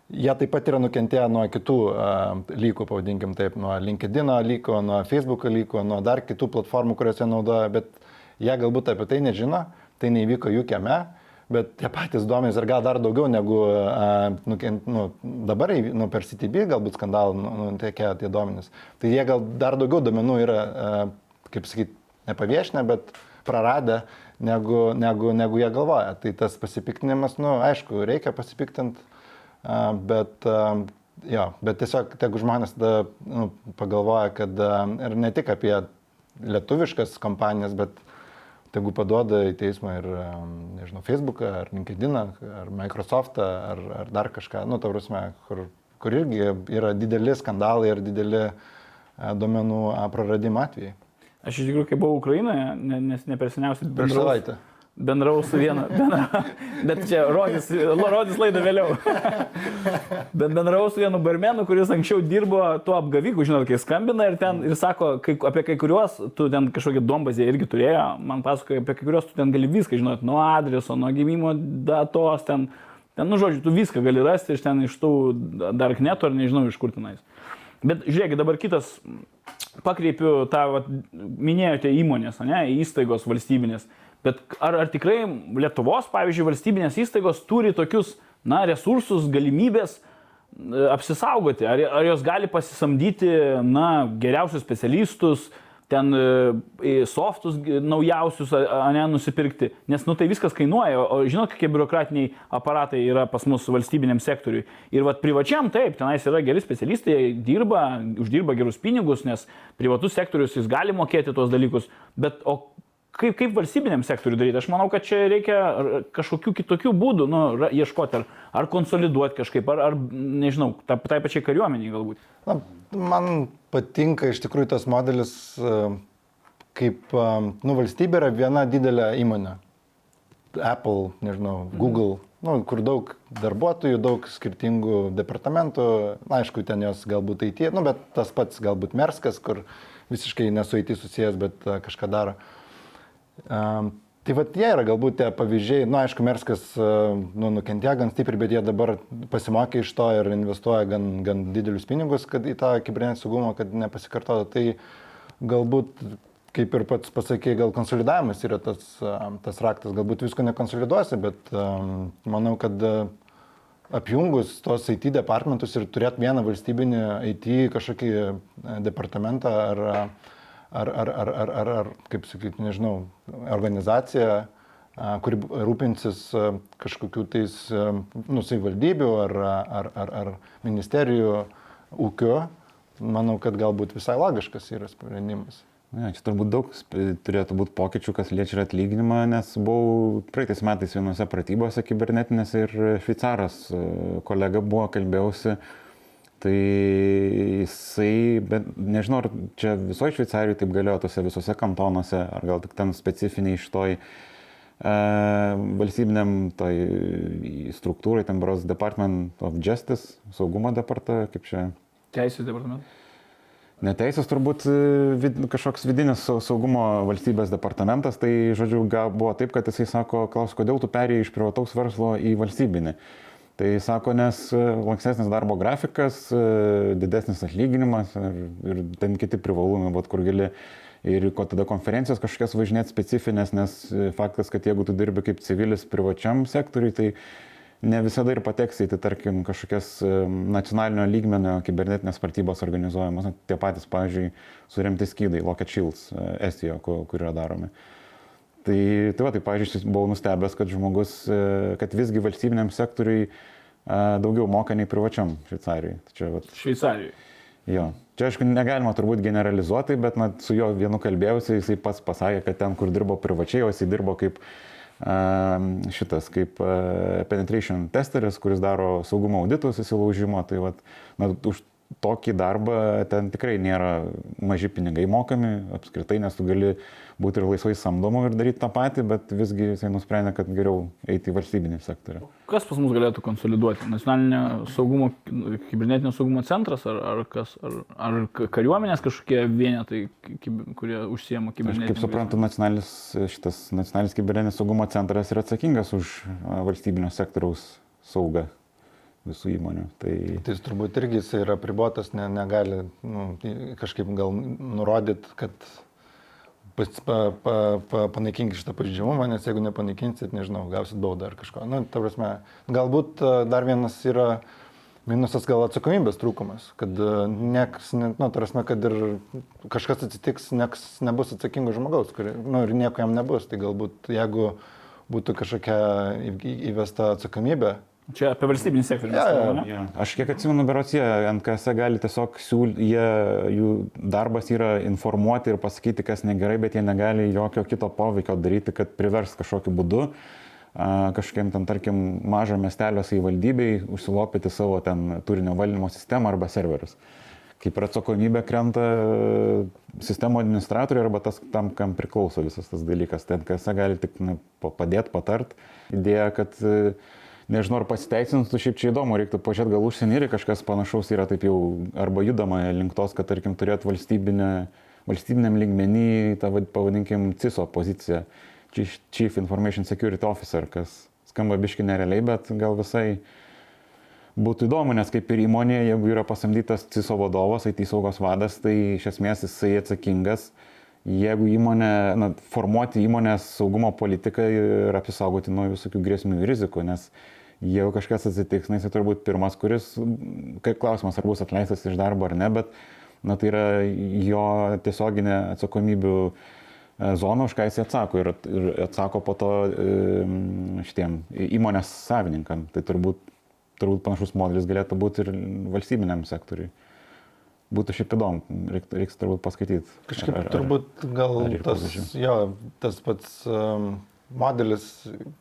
[SPEAKER 3] jie taip pat yra nukentėję nuo kitų uh, lygų, pavadinkim taip, nuo LinkedIn lygo, nuo Facebook lygo, nuo dar kitų platformų, kurias jie naudoja, bet jie galbūt apie tai nežino, tai neįvyko jų kieme, bet tie patys duomenys ir gal dar daugiau negu nukent, nu, dabar nu, per CTB galbūt skandalą nu, nutekėjo tie duomenys. Tai jie gal dar daugiau duomenų yra, kaip sakyti, nepaviešinę, bet praradę, negu, negu, negu jie galvoja. Tai tas pasipiktinimas, nu, aišku, reikia pasipiktinti, bet, jo, bet tiesiog, jeigu žmonės tada nu, pagalvoja, kad ir ne tik apie lietuviškas kompanijas, bet tegu paduoda į teismą ir, nežinau, Facebooką, ar LinkedIn, ar Microsoftą, ar, ar dar kažką, nu, ta prasme, kur, kur irgi yra dideli skandalai ir dideli a, duomenų praradimo atvejai.
[SPEAKER 2] Aš iš tikrųjų, kai buvau Ukrainoje, ne- nes ne per seniausiai
[SPEAKER 3] Prieš savaitę.
[SPEAKER 2] Bendrau su vienu, bendra, bet čia rodys, rodys laidą vėliau. Bet bendrau su vienu barmenu, kuris anksčiau dirbo tuo apgaviku, žinot, kai skambina ir ten ir sako, kai, apie kai kuriuos, tu ten kažkokią dombazę irgi turėjo, man pasakoja, apie kai kuriuos tu ten gali viską žinot, nuo adreso, nuo gimimo datos, ten, ten, nu žodžiu, tu viską gali rasti iš ten iš tų darkneto ar nežinau iš kur tenais. Bet žiūrėkit, dabar kitas, pakreipiu tą, vat, minėjote įmonės, ne, įstaigos valstybinės, bet ar, ar tikrai Lietuvos, pavyzdžiui, valstybinės įstaigos turi tokius, na, resursus, galimybės e, apsisaugoti, ar, ar jos gali pasisamdyti, na, geriausius specialistus, ten e, softus naujausius, a ne, nusipirkti, nes, nu, tai viskas kainuoja, o žinot, kokie biurokratiniai aparatai yra pas mus valstybiniam sektoriui. Ir vad privačiam taip, tenais yra geri specialistai, dirba, uždirba gerus pinigus, nes privatus sektorius jis gali mokėti tuos dalykus, bet o kaip, kaip valstybiniam sektoriui daryti? Aš manau, kad čia reikia kažkokių kitokių būdų nu, ieškoti, ar, ar konsoliduoti kažkaip, ar, ar nežinau, ta, tai pačiai kariuomeniai galbūt.
[SPEAKER 3] Na, man patinka iš tikrųjų tas modelis, e, kaip e, nu, valstybė yra viena didelė įmonė. Apple, nežinau, Google, nu, kur daug darbuotojų, daug skirtingų departamentų, na, aišku, ten jos galbūt IT, nu, bet tas pats galbūt Merskas, kur visiškai nesu IT susijęs, bet e, kažką daro. Um, tai va jie yra galbūt tie pavyzdžiai, na nu, aišku, Merskas nu, nukentėjo gan stipriai, bet jie dabar pasimokė iš to ir investuoja gan, gan didelius pinigus, kad į tą kibernetinį saugumą, kad nepasikartotų. Tai galbūt, kaip ir pats pasakė, gal konsolidavimas yra tas, tas raktas, galbūt visko nekonsoliduosi, bet manau, kad apjungus tos IT departamentus ir turėti vieną valstybinį IT kažkokį departamentą ar, ar, ar, ar, ar, ar, ar kaip sakyti, nežinau, organizaciją, kuri rūpinsis kažkokiu tais nusivaldybių ar, ar, ar, ar ministerijų ūkio, manau, kad galbūt visai logiškas yra sprendimas.
[SPEAKER 4] Ne, čia turbūt daug turėtų būti pokyčių, kas liečia atlyginimą, nes buvau praeitais metais vienose pratybose kibernetinėse ir šveicaras kolega buvo, kalbėjausi, tai jisai, bet nežinau, ar čia visoje Šveicarijoje taip galėjo, tose visose kantonuose, ar gal tik ten specifiniai iš toj e, valstybiniam toj struktūrai, ten Bros Department of Justice, saugumo departamentas, kaip čia.
[SPEAKER 2] Teisės departamentas.
[SPEAKER 4] Neteisės turbūt e, vid, kažkoks vidinis saugumo valstybės departamentas, tai žodžiu, buvo taip, kad jisai sako, klaus, kodėl tu perėjai iš privataus verslo į valstybinį. Tai sako, nes e, lankstesnis darbo grafikas, e, didesnis atlyginimas ir, ir ten kiti privalumai, bet kur gali ir ko tada konferencijos kažkokias važinėti specifinės, nes faktas, kad jeigu tu dirbi kaip civilis privačiam sektoriui, tai ne visada ir pateksi į, tai tarkim, kažkokias nacionalinio lygmenio kibernetinės partybos organizuojamos, tie patys, pavyzdžiui, suremti skydai, Locket Shields e, Estijoje, kur, kur yra daromi. Tai, tai va, tai, pavyzdžiui, buvau nustebęs, kad žmogus, e, kad visgi valstybiniam sektoriui e, daugiau moka nei privačiam Šveicarijai. Tai čia, va,
[SPEAKER 2] Šveicarijai.
[SPEAKER 4] Jo. Čia, aišku, negalima turbūt generalizuoti, bet na, su juo vienu kalbėjausi, jisai pats pasakė, kad ten, kur dirbo privačiai, o jisai dirbo kaip uh, šitas kaip penetration testeris, kuris daro saugumo auditus įsilaužimo, tai vat, na, už tokį darbą ten tikrai nėra maži pinigai mokami apskritai, nes tu gali būti ir laisvai samdomu ir daryti tą patį, bet visgi jisai nusprendė, kad geriau eiti į valstybinį sektorių.
[SPEAKER 2] Kas pas mus galėtų konsoliduoti? Nacionalinio saugumo, kibernetinio saugumo centras ar, ar, kas, ar, ar kariuomenės kažkokie vienetai, kurie užsiema kibernetinį?
[SPEAKER 4] Kaip suprantu, nacionalinis, šitas nacionalinis kibernetinis saugumo centras yra atsakingas už valstybinio sektoriaus saugą visų įmonių. Tai,
[SPEAKER 3] tai jis turbūt irgi jis yra pribotas, ne, negali nu, kažkaip gal nurodyti, kad pa, pa, pa, panaikinkit šitą pažydžiamumą, nes jeigu nepanaikinsit, nežinau, gausit baudą ar kažko. Na, nu, ta prasme, galbūt dar vienas yra minusas gal atsakomybės trūkumas, kad nieks, nu, ta prasme, kad ir kažkas atsitiks, nieks nebus atsakingo žmogaus, kuri, nu, ir nieko jam nebus. Tai galbūt jeigu būtų kažkokia įvesta atsakomybė,
[SPEAKER 2] Čia apie valstybinį sektorių.
[SPEAKER 3] Ja, ja,
[SPEAKER 4] ja. Aš kiek atsimenu, berots jie NKS gali tiesiog siūlyti, jų darbas yra informuoti ir pasakyti, kas negerai, bet jie negali jokio kito poveikio daryti, kad privers kažkokiu būdu kažkokiam ten, tarkim, mažo miestelio savivaldybei užsilopyti savo ten turinio valdymo sistemą arba serverius. Kaip ir atsakomybė krenta sistemo administratoriui arba tas, tam, kam priklauso visas tas dalykas. Tai NKS gali tik padėti, patart. Idėja, kad uh, nežinau, ar pasiteisins, tu šiaip čia įdomu, reiktų pažiūrėti, gal užsienį ir kažkas panašaus yra taip jau, arba judama link tos, kad, tarkim, turėtų valstybinę, valstybiniam lygmenį, tą pavadinkim, CISO poziciją, Chief Information Security Officer, kas skamba biški nerealiai, bet gal visai būtų įdomu, nes kaip ir įmonė, jeigu yra pasamdytas CISO vadovas, IT saugos vadas, tai iš esmės jisai atsakingas. Jeigu įmonė, na, formuoti įmonės saugumo politiką ir apsisaugoti nuo visokių grėsmių ir rizikų, nes jeigu kažkas atsitiks, na, jis turbūt pirmas, kuris, kaip klausimas, ar bus atleistas iš darbo ar ne, bet, na, tai yra jo tiesioginė atsakomybių e, zona, už ką jis atsako ir, ir atsako po to šitiem įmonės savininkam. Tai turbūt, turbūt panašus modelis galėtų būti ir valstybiniam sektoriui. Būtų šiaip įdomu, reiks, reiks turbūt paskaityti.
[SPEAKER 3] Kažkaip ar, ar, turbūt gal ar tas, jo, tas pats um, modelis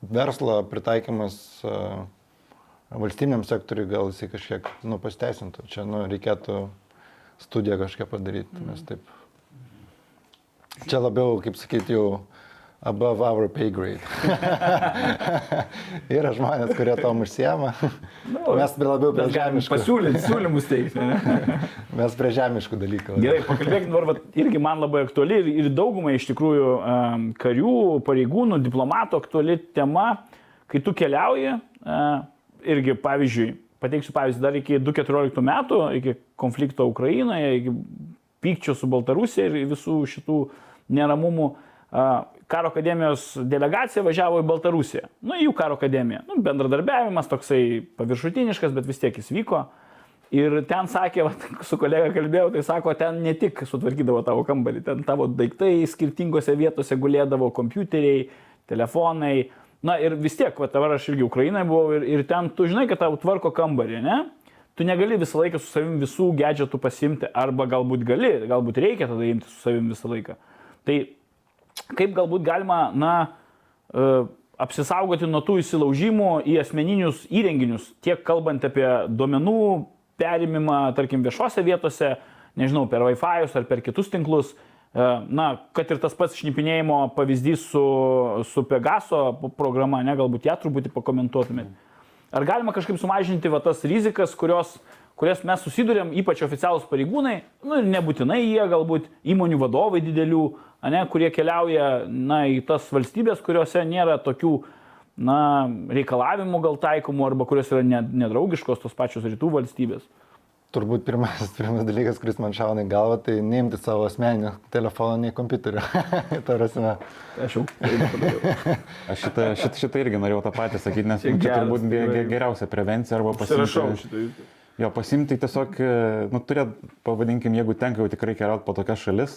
[SPEAKER 3] verslo pritaikymas uh, valstybiniam sektoriui gal jisai kažkiek nu, pasteisintų. Čia nu, reikėtų studiją kažkiek padaryti, mm. nes taip. Čia labiau, kaip sakyti, jau above our pay grade. yra žmonės, kurie tom užsiema. Mes prie labiau prie
[SPEAKER 2] Mes
[SPEAKER 3] žemiškų.
[SPEAKER 2] pasiūlyti, siūlymus teikti.
[SPEAKER 3] Mes prie žemiškų dalykų.
[SPEAKER 2] Gerai, pakalbėkime dabar, irgi man labai aktuali ir, ir daugumai iš tikrųjų um, karių, pareigūnų, diplomatų aktuali tema, kai tu keliauji, uh, irgi pavyzdžiui, pateiksiu pavyzdį, dar iki 2014 metų, iki konflikto Ukrainoje, iki pykčio su Baltarusija ir visų šitų neramumų, uh, karo akademijos delegacija važiavo į Baltarusiją. Nu, į jų karo akademiją. Nu, bendradarbiavimas toksai paviršutiniškas, bet vis tiek jis vyko. Ir ten sakė, va, su kolega kalbėjau, tai sako, ten ne tik sutvarkydavo tavo kambarį, ten tavo daiktai skirtingose vietose gulėdavo, kompiuteriai, telefonai. Na ir vis tiek, va, dabar aš irgi Ukrainoje buvau ir, ir ten tu žinai, kad tau tvarko kambarį, ne? Tu negali visą laiką su savim visų gedžetų pasimti, arba galbūt gali, galbūt reikia tada imti su savim visą laiką. Tai kaip galbūt galima, na, e, apsisaugoti nuo tų įsilaužimų į asmeninius įrenginius, tiek kalbant apie duomenų perimimą, tarkim, viešose vietose, nežinau, per Wi-Fi ar per kitus tinklus. E, Na, kad ir tas pats šnipinėjimo pavyzdys su, su Pegaso programa, ne, galbūt ją truputį pakomentuotumėte. Ar galima kažkaip sumažinti va, tas rizikas, kurios, kurias mes susidurėm, ypač oficialūs pareigūnai, nu ir nebūtinai jie, galbūt įmonių vadovai didelių, ane, kurie keliauja na, į tas valstybės, kuriuose nėra tokių na, reikalavimų gal taikomų arba kurios yra ne- nedraugiškos tos pačios rytų valstybės.
[SPEAKER 3] Turbūt pirmas, pirmas dalykas, kuris man šauna į galvą, tai neimti savo asmeninio telefono, nei kompiuterio.
[SPEAKER 2] Aš jau.
[SPEAKER 4] Aš šitą, šitą, šitą irgi norėjau tą patį sakyti, nes
[SPEAKER 2] Čia
[SPEAKER 4] turbūt geriausia prevencija arba
[SPEAKER 2] Pasirašau šitą.
[SPEAKER 4] Jo, pasimti tiesiog, e, nu, turėt, pavadinkim, jeigu tenka jau tikrai keliauti po tokias šalis,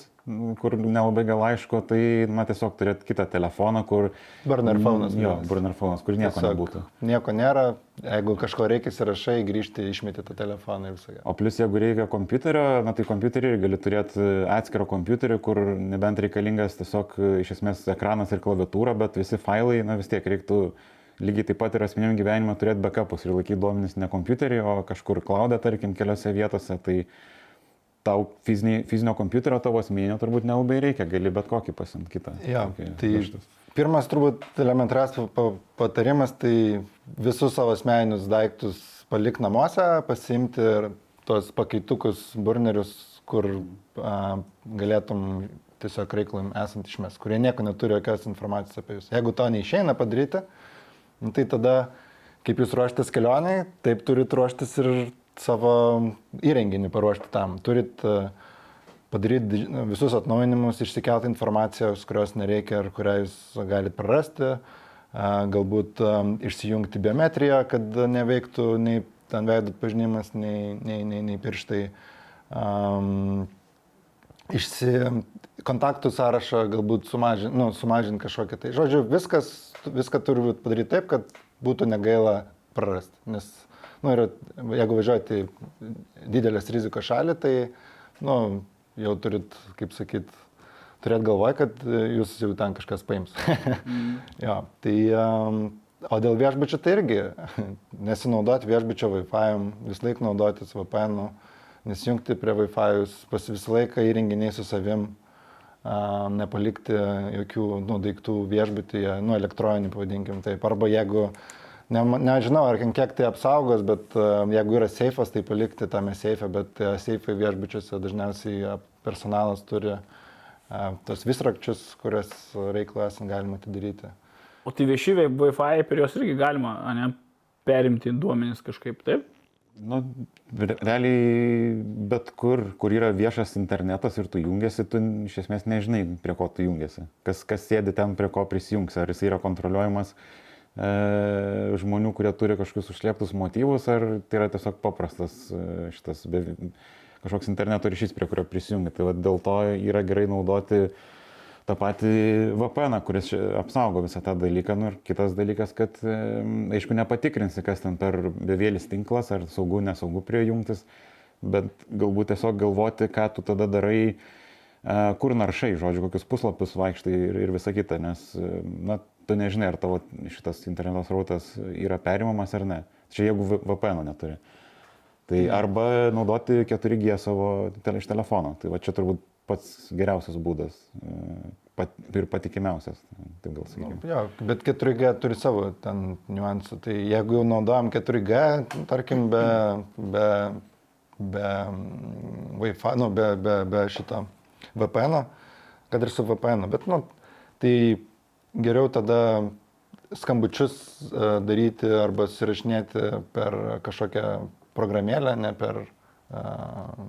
[SPEAKER 4] kur nelabai gal aišku, tai, na, tiesiog turėt kitą telefoną, kur...
[SPEAKER 3] Burner phone'as,
[SPEAKER 4] Jo, burner phone'as, kur nieko nebūtų.
[SPEAKER 3] Nieko nėra, jeigu kažko reikia įsirašai, grįžti, išmeti tą telefoną ir visą.
[SPEAKER 4] O plus, jeigu reikia kompiuterio, na tai kompiuterį gali turėti atskirą kompiuterį, kur nebent reikalingas tiesiog e, iš esmės ekranas ir klaviatūra, bet visi failai, na vis tiek reiktų lygiai taip pat ir asmeniniam gyvenimui turėti backupus ir laikyti duomenis ne kompiuterį, o kažkur klaudę, tarkim, keliose vietose. Tai tau fizinį, fizinio kompiuterio tavo asmeninio turbūt nelabai reikia, gali bet kokį pasimti kitą. Tokį
[SPEAKER 3] tai
[SPEAKER 4] vežtis.
[SPEAKER 3] pirmas turbūt pa- patarimas, tai visus savo asmeninius daiktus palik namuose, pasimti ir tos pakeitukus, burnerius, kur a, galėtum tiesiog reikalui esant išmes, kurie nieko neturi jokios informacijos apie jūs. Jeigu to neišeina padaryti, nu, tai tada, kaip jūs ruoštės kelioniai, taip turit ruoštis ir savo įrenginį paruošti tam. Turit a, padaryti visus atnaujinimus, išsikelti informacijos, kurios nereikia ir kurią jūs galite prarasti, a, galbūt a, išsijungti biometriją, kad neveiktų nei ten veidų pažinimas, nei, nei, nei, nei pirštai. Um, išsi, kontaktų sąrašą galbūt sumažinti, nu, sumažinti kažkokią tai. Žodžiu, viskas, viską turi padaryti taip, kad būtų negaila prarasti. Nes, nu, ir jeigu važiuojate į didelės rizikos šalį, tai, nu, jau turit, kaip sakyt, turėt galvoj, kad jūs jau ten kažkas paims. mm. jo, tai, um, o dėl viešbučio tai irgi nesinaudoti viešbučio Wi-Fi, vis laik naudotis VPN, -u, nesijungti prie Wi-Fi, pas visą laiką įrenginiai su savim, nepalikti jokių nu, daiktų viešbutyje, nu, elektroninių, pavadinkim taip. Arba jeigu, ne, nežinau, ar kiek tai apsaugos, bet jeigu yra seifas, tai palikti tame seife, bet a, seifai viešbučiuose dažniausiai personalas turi tos visrakčius, kurias reikalą esant galima atidaryti.
[SPEAKER 2] O tai vieši Wi-Fi per juos irgi galima, ne, perimti duomenis kažkaip, taip?
[SPEAKER 4] Nu, re- realiai bet kur, kur yra viešas internetas ir tu jungiasi, tu iš esmės nežinai, prie ko tu jungiasi. Kas, kas sėdi ten, prie ko prisijungs. Ar jis yra kontroliuojamas e, žmonių, kurie turi kažkokius užslėptus motyvus, ar tai yra tiesiog paprastas e, šitas be, kažkoks interneto ryšys, prie kurio prisijungi. Tai va, dėl to yra gerai naudoti tą patį VPN, kuris apsaugo visą tą dalyką. Nu, ir kitas dalykas, kad, aišku, nepatikrinsi, kas ten per bevėlis tinklas, ar saugu, nesaugu prie jungtis, bet galbūt tiesiog galvoti, ką tu tada darai, e, kur naršai, žodžiu, kokius puslapius vaikštai ir, ir visa kita, nes, e, na, tu nežinai, ar tavo šitas interneto srautas yra perimamas ar ne. Čia jeigu VPN neturi. Tai arba naudoti 4G savo iš telefono. Tai va čia turbūt pats geriausias būdas e, pat, ir patikimiausias, taip gal sakykime.
[SPEAKER 3] Jo, bet 4G turi savo ten niuansų. Tai jeigu jau naudojam 4G, tarkim, be, be, be mm, Wi-Fi, nu, be, be, be šito VPN, kad ir su VPN, bet, nu, tai geriau tada skambučius e, daryti arba susirašinėti per kažkokią programėlę, ne per uh,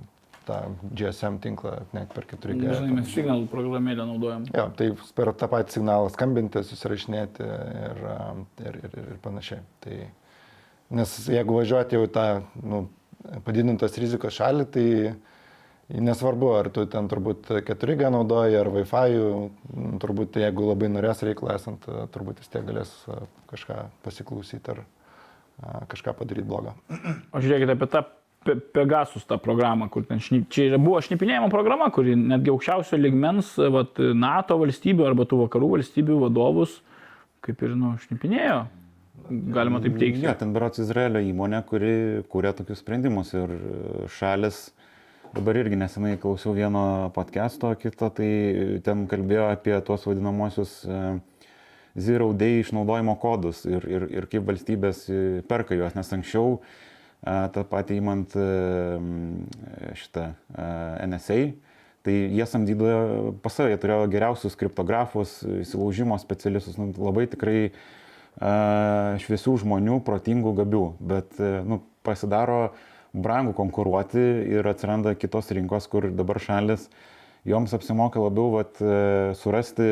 [SPEAKER 3] tą GSM tinklą, net per 4G.
[SPEAKER 2] Dažnai mes signal programėlę naudojam.
[SPEAKER 3] Jo, tai per tą patį signalą skambinti, susirašinėti ir, ir, ir, ir panašiai. Tai, nes jeigu važiuoti jau į tą nu, padidintos rizikos šalį, tai nesvarbu, ar tu ten turbūt 4G naudoji, ar Wi-Fi, nu, turbūt jeigu labai norės reikalą esant, turbūt vis tiek galės kažką pasiklausyti ar kažką padaryti blogo.
[SPEAKER 2] O žiūrėkite apie tą Pe- Pegasus tą programą, kur ten šnip, čia buvo šnipinėjimo programa, kuri netgi aukščiausio ligmens vat, NATO valstybių arba tų vakarų valstybių vadovus kaip ir nu, šnipinėjo. Galima taip teigti.
[SPEAKER 4] Ja, ten berots Izraelio įmonė, kuri kūrė tokius sprendimus ir šalis, dabar irgi nesenai klausiau vieno podcast'o kito, tai ten kalbėjo apie tuos vadinamosius e, Zero Day išnaudojimo kodus ir, ir, ir kaip valstybės e, perka juos, nes anksčiau e, tą patį įmant e, m, šitą e, NSA, tai jie samdydavo pas save, jie turėjo geriausius kriptografus, įsilaužimo specialistus, nu, labai tikrai e, šviesių žmonių, protingų, gabių, bet e, nu, pasidaro brangų konkuruoti ir atsiranda kitos rinkos, kur dabar šalis joms apsimoka labiau vat, e, surasti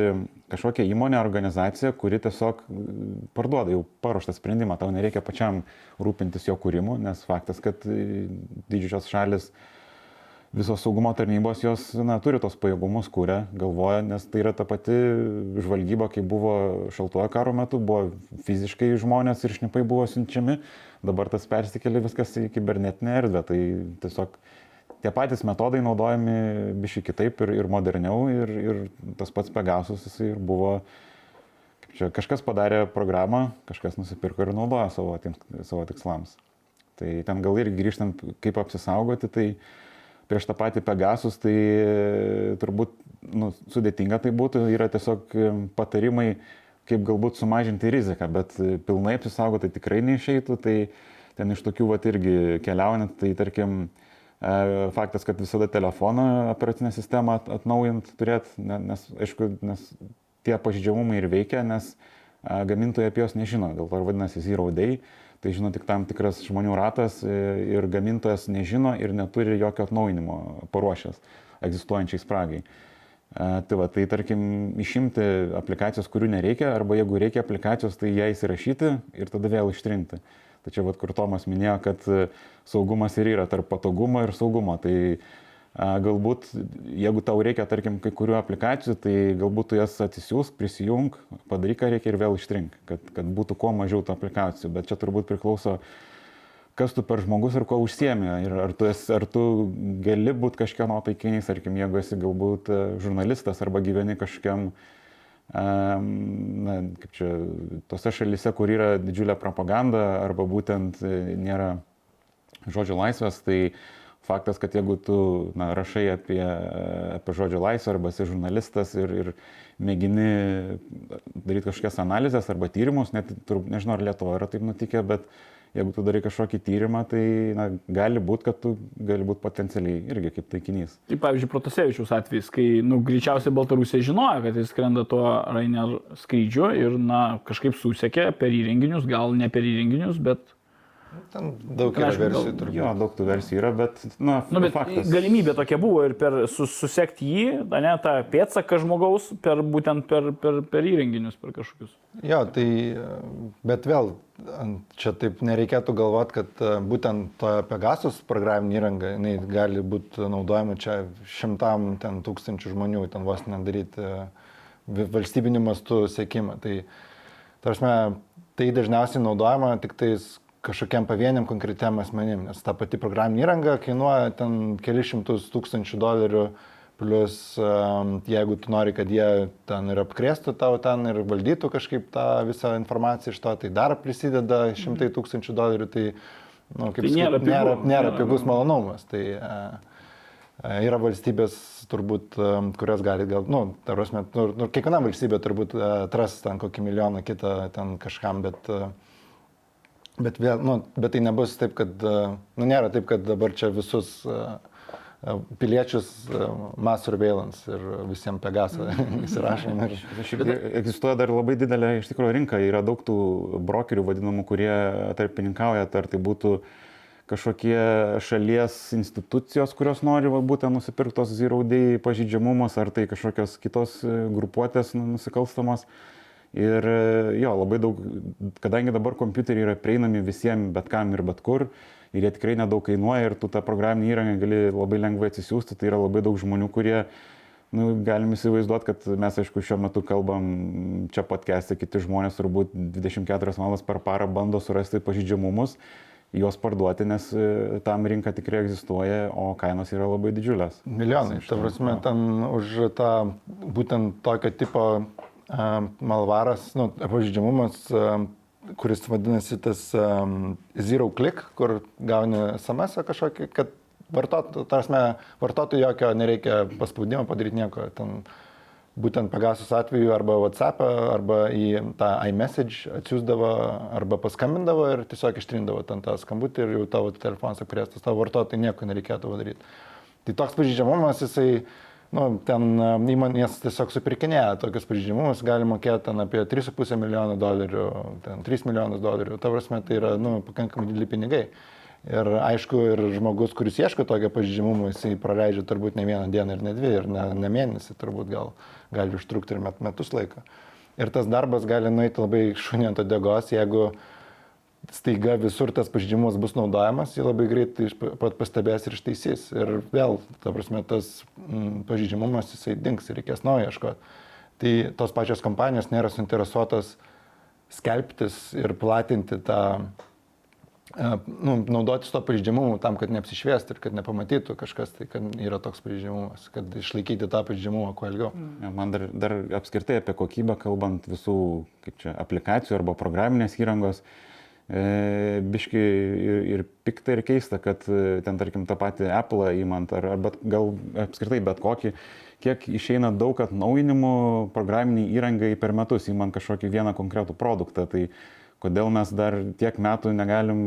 [SPEAKER 4] kažkokią įmonę, organizaciją, kuri tiesiog mm, parduoda jau paruoštą sprendimą. Tau nereikia pačiam rūpintis jo kūrimu, nes faktas, kad e, didžiosios šalis visos saugumo tarnybos jos na, turi tos pajėgumus, kūrė, galvoja, nes tai yra ta pati žvalgyba, kai buvo šaltojo karo metu, buvo fiziškai žmonės ir šnipai buvo siunčiami, dabar tas persikėlė viskas į kibernetinę erdvę. Tai tiesiog tie patys metodai naudojami biškai kitaip ir, ir moderniau ir, ir tas pats Pegasus jisai ir buvo, kaip čia, kažkas padarė programą, kažkas nusipirko ir naudoja savo, savo tikslams. Tai ten gal irgi grįžtant, kaip apsisaugoti, tai prieš tą patį Pegasus, tai e, turbūt nu, sudėtinga tai būtų, yra tiesiog e, patarimai, kaip galbūt sumažinti riziką, bet e, pilnai apsisaugoti tikrai neišeitų, tai ten iš tokių vat irgi keliaujant, tai tarkim, faktas, kad visada telefoną operacinę sistemą at- atnaujint turėt, ne- nes, aišku, nes tie pažydžiamumai ir veikia, nes a, gamintojai apie juos nežino, dėl to ir vadinasi Zero Day, tai žino tik tam tikras žmonių ratas e, ir gamintojas nežino ir neturi jokio atnaujinimo paruošęs egzistuojančiai spragai. E, Tai va, tai tarkim, išimti aplikacijos, kurių nereikia, arba jeigu reikia aplikacijos, tai ją įsirašyti ir tada vėl ištrinti. Tačiau, vad, kur Tomas minėjo, kad e, saugumas ir yra tarp patogumo ir saugumo. Tai a, galbūt, jeigu tau reikia, tarkim, kai kurių aplikacijų, tai galbūt tu jas atsisiųsk, prisijung, padaryk, ką reikia ir vėl ištrink, kad, kad būtų kuo mažiau tų aplikacijų. Bet čia turbūt priklauso, kas tu per žmogus ir kuo užsiemi. Ir ar tu, esi, ar tu gali būti kažkieno taikinys, tarkim, jeigu esi galbūt e, žurnalistas arba gyveni kažkokiam, em, na, kaip čia, tose šalise, kur yra didžiulė propaganda arba būtent e, nėra žodžio laisvės, tai faktas, kad jeigu tu na, rašai apie, apie žodžio laisvę arba esi žurnalistas ir, ir mėgini daryti kažkokias analizės arba tyrimus, net nežinau, ar Lietuvoje yra taip nutikę, bet jeigu tu darai kažkokį tyrimą, tai na, gali būti, kad tu gali būti potencialiai irgi kaip taikinys.
[SPEAKER 2] Tai pavyzdžiui, Protasevičiaus atvejis, kai, nu, greičiausiai Baltarusija žinojo, kad jis skrenda tuo Rainer skrydžiu ir, na, kažkaip susekė per įrenginius, gal ne per įrenginius, bet,
[SPEAKER 3] Ten daug yra
[SPEAKER 2] Aišku,
[SPEAKER 3] versijų turbūt.
[SPEAKER 4] Jo, daug tų versijų yra, bet, na,
[SPEAKER 2] nu, bet
[SPEAKER 4] faktas.
[SPEAKER 2] galimybė tokia buvo ir per sus, susekti jį, na, ne, tą pėdsaką žmogaus, per būtent per, per, per įrenginius, per kažkokius.
[SPEAKER 3] Jo, tai, bet vėl, čia taip nereikėtų galvoti, kad e, būtent ta Pegasus programinė įranga, jinai gali būti naudojama čia šimtam ten tūkstančių žmonių, ten vos nedaryti e, valstybiniu mastu sėkimą. Tai, tarsi, tai dažniausiai naudojama tik tais kažkokiam pavieniam konkretiam asmenim, nes ta pati programinė įranga kainuoja ten keli šimtus tūkstančių dolerių, plus um, jeigu tu nori, kad jie ten ir apkrėstų tau ten ir valdytų kažkaip tą visą informaciją iš to, tai dar prisideda šimtai tūkstančių dolerių, tai, nu, kaip
[SPEAKER 2] Tai nėra
[SPEAKER 3] nėra,
[SPEAKER 2] pigu,
[SPEAKER 3] nėra
[SPEAKER 2] nėra,
[SPEAKER 3] pigus
[SPEAKER 2] nu.
[SPEAKER 3] malonumas. Tai, uh, E, Yra valstybės, turbūt, e, kurios gali gal, nu, ta prasme, nu, nu, kiekviena valstybė turbūt e, atras ten kokį milijoną kitą ten kažkam, bet, e, bet, vėl, nu, bet tai nebus taip, kad, e, nu, nėra taip, kad dabar čia visus e, e, piliečius mass surveillance ir visiems Pegasą įsirašom. Ir...
[SPEAKER 4] Šiaip egzistuoja dar labai didelė iš tikrųjų rinka, yra daug tų brokerių vadinamų, kurie tarpininkauja, ar tai būtų kažkokie šalies institucijos, kurios nori va, būtent nusipirktos ziraudėjai pažydžiamumas, ar tai kažkokios kitos grupuotės nu, nusikalstamos. Ir e, jo, labai daug, kadangi dabar kompiuteriai yra prieinami visiems, bet kam ir bet kur, ir jie tikrai nedaug kainuoja ir tu tą programinį įrangą gali labai lengvai atsisiųsti, tai yra labai daug žmonių, kurie nu, galim įsivaizduoti, kad mes, aišku, šiuo metu kalbam čia podcast'e, kiti žmonės turbūt 24 valandas per parą bando surasti pažydžiamumus, juos parduoti, nes e, tam rinka tikrai egzistuoja, o kainos yra labai didžiulės.
[SPEAKER 3] Milijonai. Ta prasme, ten už tą būtent tokio tipo malvaras, nu, pažydžiamumas, um, kuris vadinasi tas zero click, kur gauni SMS kažkokį, kad vartotojų, tarsi, vartotojų jokio nereikia paspaudimo padaryti nieko. Ten, būtent Pegasus atveju arba WhatsApp, arba į tą iMessage atsiųsdavo, arba paskambindavo ir tiesiog ištrindavo ten tą skambutį ir jau tavo telefonas apkrėstas, tavo vartotojai nieko nereikėtų daryti. Tai toks pažydžiamumas, jisai, nu, ten įmonės tiesiog supirkinėja tokius pažydžiamumus, gali mokėti ten apie 3,5 milijono dolerių, ten 3 milijonus dolerių, ta prasme tai yra, nu, pakankamai dideli pinigai. Ir aišku, ir žmogus, kuris ieško tokio pažydžiamumo, jisai praleidžia turbūt ne vieną dieną ir ne dvi, ir ne, ne mėnesį, turbūt gal gali užtrukti ir met, metus laiko. Ir tas darbas gali nueiti labai šunį ant odegos, jeigu staiga visur tas pažydžiamumas bus naudojamas, jį labai greitai pat pastebės ir ištaisys. Ir vėl, ta prasme, tas mm, pažydžiamumas jisai dinks ir reikės naujo ieškoti. Tai tos pačios kompanijos nėra suinteresuotos skelbtis ir platinti tą nu, naudotis to pažydžiamumu tam, kad neapsišviestų ir kad nepamatytų kažkas, tai kad yra toks pažydžiamumas, kad išlaikyti tą pažydžiamumą kuo ilgiau.
[SPEAKER 4] Ja, man dar, dar apskritai apie kokybę, kalbant visų, čia, aplikacijų arba programinės įrangos, e, biški ir, ir pikta ir keista, kad e, ten, tarkim, tą patį Apple įmant, ar, ar bet, gal apskritai bet kokį, kiek išeina daug atnaujinimų programiniai įrangai per metus, įmant kažkokį vieną konkretų produktą. Tai, kodėl mes dar tiek metų negalim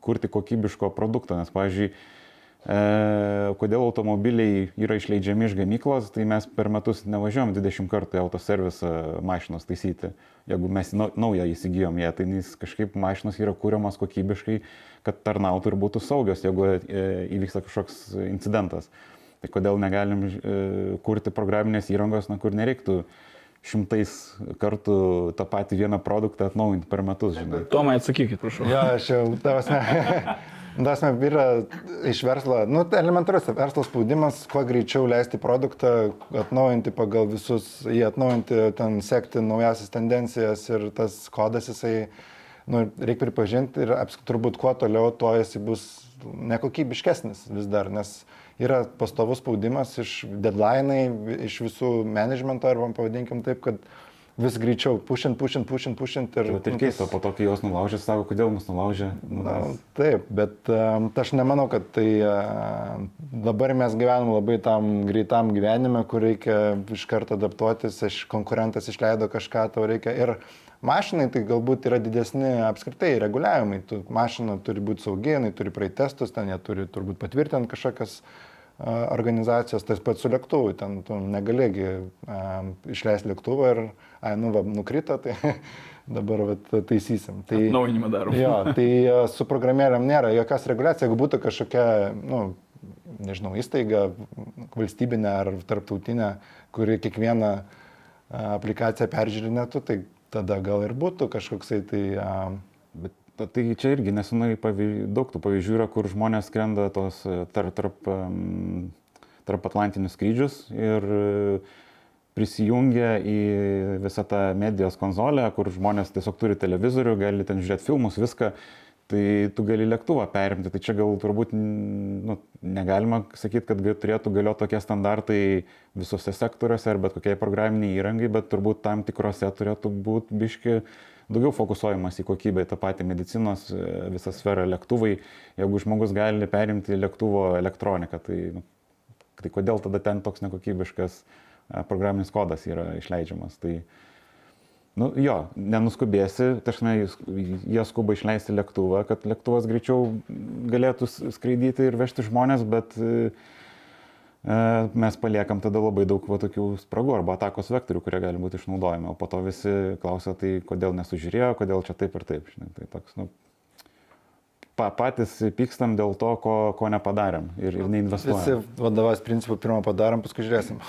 [SPEAKER 4] kurti kokybiško produkto, nes, pavyzdžiui, e, kodėl automobiliai yra išleidžiami iš gamyklos, tai mes per metus nevažiuojam 20 kartų į autoservisą mašinos taisyti. Jeigu mes naują įsigijom ją, tai kažkaip mašinos yra kūriamas kokybiškai, kad tarnautų ir būtų saugios, jeigu e, įvyksta kažkoks incidentas. Tai kodėl negalim e, kurti programinės įrangos, na, kur nereiktų šimtais kartų tą patį vieną produktą atnaujinti per metus, žinai.
[SPEAKER 2] Tomai, atsakykit, prašau.
[SPEAKER 3] Jo, aš jau, tavasme, tavasme, yra iš verslo, nu, elementarus verslo spaudimas, kuo greičiau leisti produktą, atnaujinti pagal visus, jį atnaujinti, ten sekti naujasias tendencijas ir tas kodas jisai, nu, reikia pripažinti ir apskritai turbūt kuo toliau, tuo jisai bus nekokybiškesnis vis dar, nes yra pastovus spaudimas iš deadline'ai, iš visų managemento, arba pavadinkim taip, kad vis greičiau pušint, pušint, pušint, pušint. Ir,
[SPEAKER 4] bet ir keista, po to, kai jos nulaužė, sako, kodėl mus nulaužė. Nu,
[SPEAKER 3] Na, taip, bet um, aš nemanau, kad tai uh, dabar mes gyvenam labai tam greitam gyvenime, kur reikia iš karto adaptuotis, iš konkurentas išleido kažką, tau reikia. Ir mašinai tai galbūt yra didesni apskritai reguliavimai. Tu, mašina turi būti saugi, jinai turi praeiti testus, ten jie turi turbūt patvirtinti kažkokias organizacijos, tas pats su lėktuvu, ten tu negalėgi išleisti lėktuvą ir, ai, nu, va, nukrito, tai dabar va, taisysim. Tai,
[SPEAKER 2] Naujinimą darom.
[SPEAKER 3] jo, tai su programėlėm nėra jokios reguliacijos, jeigu būtų kažkokia, nu, nežinau, įstaiga valstybinė ar tarptautinė, kuri kiekvieną aplikaciją peržiūrinėtų, tai tada gal ir būtų kažkoksai tai... Um,
[SPEAKER 4] Bet Tai čia irgi nesenai daug tų pavyzdžių yra, kur žmonės skrenda tos tarp, tarp, tarp Atlantinius skrydžius ir prisijungia į visą tą medijos konsolę, kur žmonės tiesiog turi televizorių, gali ten žiūrėti filmus, viską, tai tu gali lėktuvą perimti. Tai čia gal turbūt nu, negalima sakyti, kad turėtų galioti tokie standartai visose sektoriuose ar bet kokiai programiniai įrangai, bet turbūt tam tikrose turėtų būti biški daugiau fokusuojamas į kokybę, tą patį medicinos visą sferą lėktuvai. Jeigu žmogus gali perimti lėktuvo elektroniką, tai nu, tai kodėl tada ten toks nekokybiškas a, programinis kodas yra išleidžiamas. Tai, nu, jo, nenuskubėsi, tašnai, jie skuba išleisti lėktuvą, kad lėktuvas greičiau galėtų skraidyti ir vežti žmonės, bet e, e, mes paliekam tada labai daug va, tokių spragų arba atakos vektorių, kurie gali būti išnaudojami. O po to visi klausia, tai kodėl nesužiūrėjo, kodėl čia taip ir taip. Žinai, tai toks, nu, pa, patys pykstam dėl to, ko, ko nepadarėm ir, ir
[SPEAKER 3] Visi
[SPEAKER 4] neinvestuojam.
[SPEAKER 3] vadovas principų pirmą padarom, paskui žiūrėsim.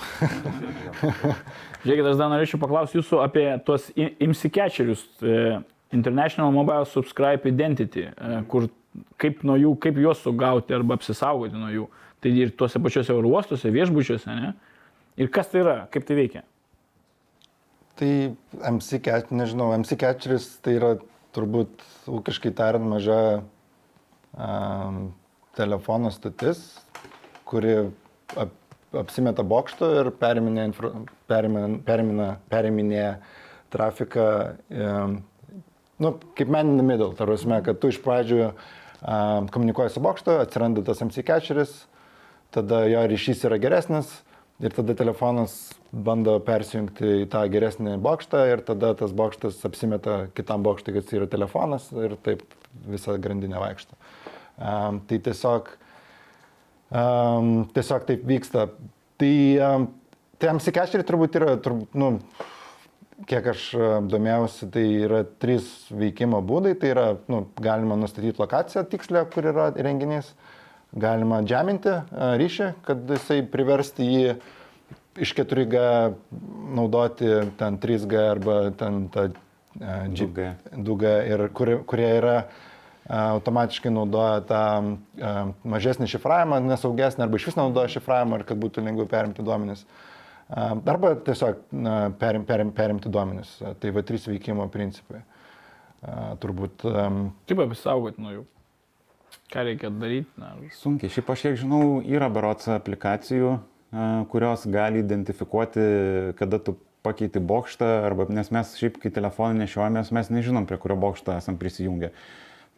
[SPEAKER 2] Žiūrėkit, aš dar norėčiau paklausti jūsų apie tuos IMSI catcherius, e, International Mobile Subscribe Identity, e, kur kaip nuo jų, kaip juos sugauti arba apsisaugoti nuo jų. Tai ir tuose pačiuose oro uostuose, viešbučiuose, ne? Ir kas tai yra, kaip tai veikia?
[SPEAKER 3] Tai MC, catch- nežinau, MC catcheris tai yra turbūt ūkiškai tariant maža um, telefono stotis, kuri ap, apsimeta bokštų ir periminė, infra, perimin, perimina, periminė trafiką, um, nu, kaip man in the middle, prasme, kad tu iš pradžių um, komunikuoji su bokštu, atsiranda tas MC catcheris, tada jo ryšys yra geresnis ir tada telefonas bando persijungti į tą geresnį bokštą ir tada tas bokštas apsimeta kitam bokštui, kad yra telefonas ir taip visa grandinė vaikšto. Um, tai tiesiog, um, tiesiog taip vyksta. Tai, um, tai MCCasheriai turbūt yra, turbūt, nu, kiek aš domėjausi, tai yra trys veikimo būdai. Tai yra, nu, galima nustatyti lokaciją tikslę, kur yra renginys, galima džeminti e, ryšį, kad jisai priversti jį iš 4G naudoti ten 3G arba ten tą e, G-
[SPEAKER 4] 2G.
[SPEAKER 3] 2G ir kurie, kurie yra e, automatiškai naudoja tą e, mažesnį šifravimą, nesaugesnį arba iš vis naudoja šifravimą ir kad būtų lengviau perimti duomenis. E, Arba tiesiog perim, perim, perimti duomenis. E, Tai va trys veikimo principai. E, Turbūt
[SPEAKER 2] Kaip apsisaugoti nuo jų? Ką reikia daryti? Na,
[SPEAKER 4] Sunkiai. Šiaip aš kiek žinau, yra berots aplikacijų, kurios gali identifikuoti, kada tu pakeiti bokštą, arba, nes mes šiaip, kai telefoną nešiojamės, mes nežinom, prie kurio bokšto esam prisijungę.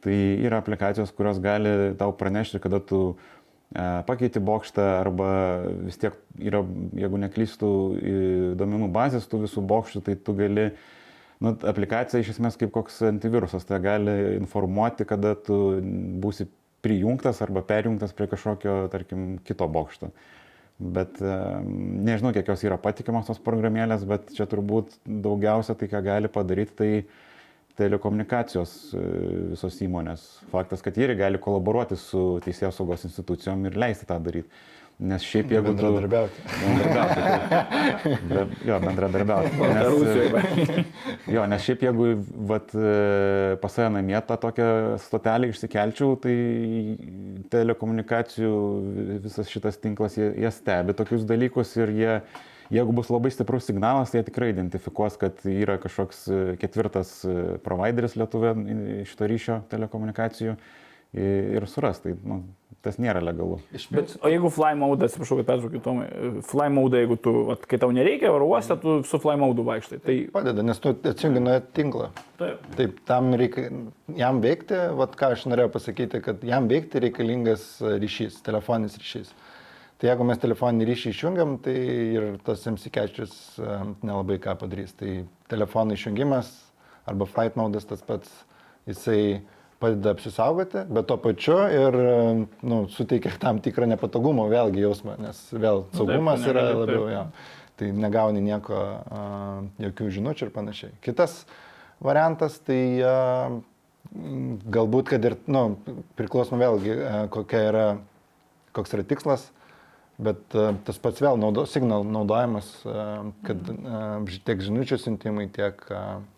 [SPEAKER 4] Tai yra aplikacijos, kurios gali tau pranešti, kada tu pakeiti bokštą, arba vis tiek yra, jeigu neklystų domenų bazės tų visų bokštų, tai tu gali Nu, aplikacija iš esmės kaip koks antivirusas, tai gali informuoti, kada tu būsi prijungtas arba perjungtas prie kažkokio, tarkim, kito bokšto. Bet nežinau, kiek jos yra patikimos tos programėlės, bet čia turbūt daugiausia tai, ką gali padaryti, tai telekomunikacijos e, visos įmonės. Faktas, kad jie gali kolaboruoti su teisėjos saugos institucijom ir leisti tą daryti. Nes šiaip jeigu...
[SPEAKER 3] bendradarbiauti.
[SPEAKER 4] Bendradarbiauti. taip. Be, jo, bendradarbiauti.
[SPEAKER 2] Baltarusijoje.
[SPEAKER 4] jo, nes šiaip jeigu vat, e, pas save namie tą tokią stotelę išsikelčiau, tai telekomunikacijų visas šitas tinklas, jie, jie stebi tokius dalykus ir jie, jeigu bus labai stiprus signalas, tai jie tikrai identifikuos, kad yra kažkoks e, ketvirtas e, provideris Lietuvė šito ryšio telekomunikacijų ir, ir suras. Tai nu, tas nėra legalu.
[SPEAKER 2] Bet, o jeigu fly mode, atsiprašau, kad pertraukiu Tomai, fly mode, jeigu tu, vat, kai tau nereikia oro uoste, tu su fly mode vaikštai. Tai
[SPEAKER 3] Padeda, nes tu atsijungi nuo tinklo.
[SPEAKER 2] taip.
[SPEAKER 3] Taip, tam reikia, jam veikti, vat ką aš norėjau pasakyti, kad jam veikti reikalingas ryšys, telefoninis ryšys. Tai jeigu mes telefoninį ryšį išjungiam, tai ir tas MC catcheris e, nelabai ką padarys. Tai telefono išjungimas arba flight modas tas pats, jisai padeda apsisaugoti, bet tuo pačiu ir e, nu, suteikia tam tikrą nepatogumo vėlgi jausmą, nes vėl saugumas
[SPEAKER 2] tu
[SPEAKER 3] yra
[SPEAKER 2] negali,
[SPEAKER 3] labiau,
[SPEAKER 2] taip.
[SPEAKER 3] jo. Tai negauni nieko, a, jokių žinučių ir panašiai. Kitas variantas, tai m, galbūt, kad ir, nu, priklausoma vėlgi, kokia yra, koks yra tikslas, bet tas pats vėl naudo, signal naudojimas, kad ž- tiek žinučių siuntimai, tiek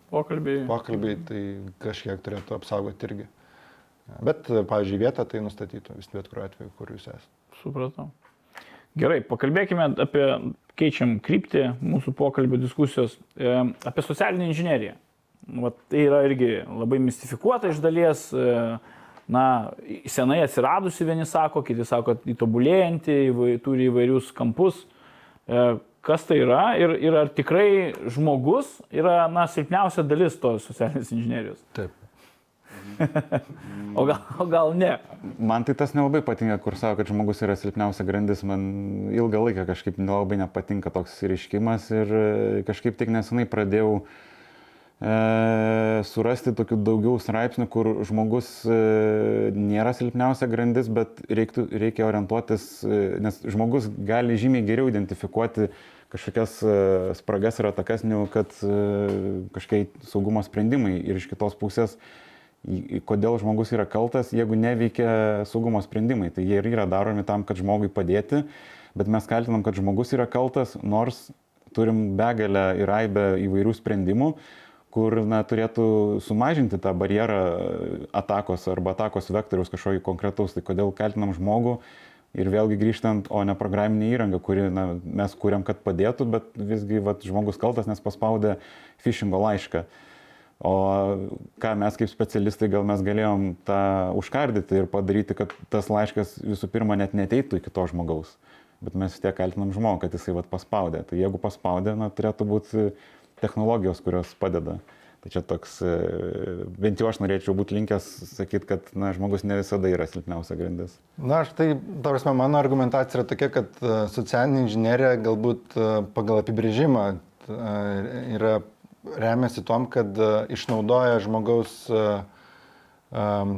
[SPEAKER 2] Pokalbiai.
[SPEAKER 3] pokalbiai, tai kažkiek turėtų apsaugoti irgi. Bet, pavyzdžiui, vietą tai nustatytų vis bet kuriuo atveju, kur jūs esate.
[SPEAKER 2] Supratau. Gerai, pakalbėkime apie, keičiam kryptį mūsų pokalbio diskusijos, e, apie socialinę inžineriją. Vat tai yra irgi labai mistifikuota iš dalies, e, na, senai atsiradusi, vieni sako, kiti sako, įtobulėjanti, įvai, turi įvairius kampus. E, kas tai yra ir, ir ar tikrai žmogus yra, na, silpniausia dalis tos socialinės inžinerijos?
[SPEAKER 3] Taip.
[SPEAKER 2] O gal, o gal ne.
[SPEAKER 4] Man tai tas nelabai patinka, kur sako, kad žmogus yra silpniausia grandis. Man ilgą laiką kažkaip nelabai nepatinka toks reiškimas ir e, kažkaip tik nesenai pradėjau e, surasti tokių daugiau straipsnių, kur žmogus e, nėra silpniausia grandis, bet reiktų, reikia orientuotis, e, nes žmogus gali žymiai geriau identifikuoti kažkokias e, spragas ir atakas, negu kad e, kažkokie saugumo sprendimai. Ir iš kitos pusės, į- kodėl žmogus yra kaltas, jeigu neveikia saugumo sprendimai. Tai jie ir yra daromi tam, kad žmogui padėti, bet mes kaltinam, kad žmogus yra kaltas, nors turim begalę ir aibę įvairių sprendimų, kur na, turėtų sumažinti tą barjerą atakos arba atakos vektoriaus kažkokį konkretaus. Tai kodėl kaltinam žmogų ir vėlgi grįžtant, o ne programinė įranga, kuri na, mes kūrėm, kad padėtų, bet visgi vat, žmogus kaltas, nes paspaudė phishingo laišką. O ką mes kaip specialistai gal mes galėjom tą užkardyti ir padaryti, kad tas laiškas visų pirma net neteitų iki to žmogaus. Bet mes vis tiek kaltinam žmogų, kad jisai vat paspaudė. Tai jeigu paspaudė, na, turėtų būti technologijos, kurios padeda. Tai čia toks, e, bent jau aš norėčiau būti linkęs sakyti, kad na, žmogus ne visada yra silpniausia grandis.
[SPEAKER 3] Na, aš tai, tarsi, mano argumentacija yra tokia, kad e, socialinė inžinierija galbūt e, pagal apibrėžimą e, yra remiasi tom, kad e, išnaudoja žmogaus em,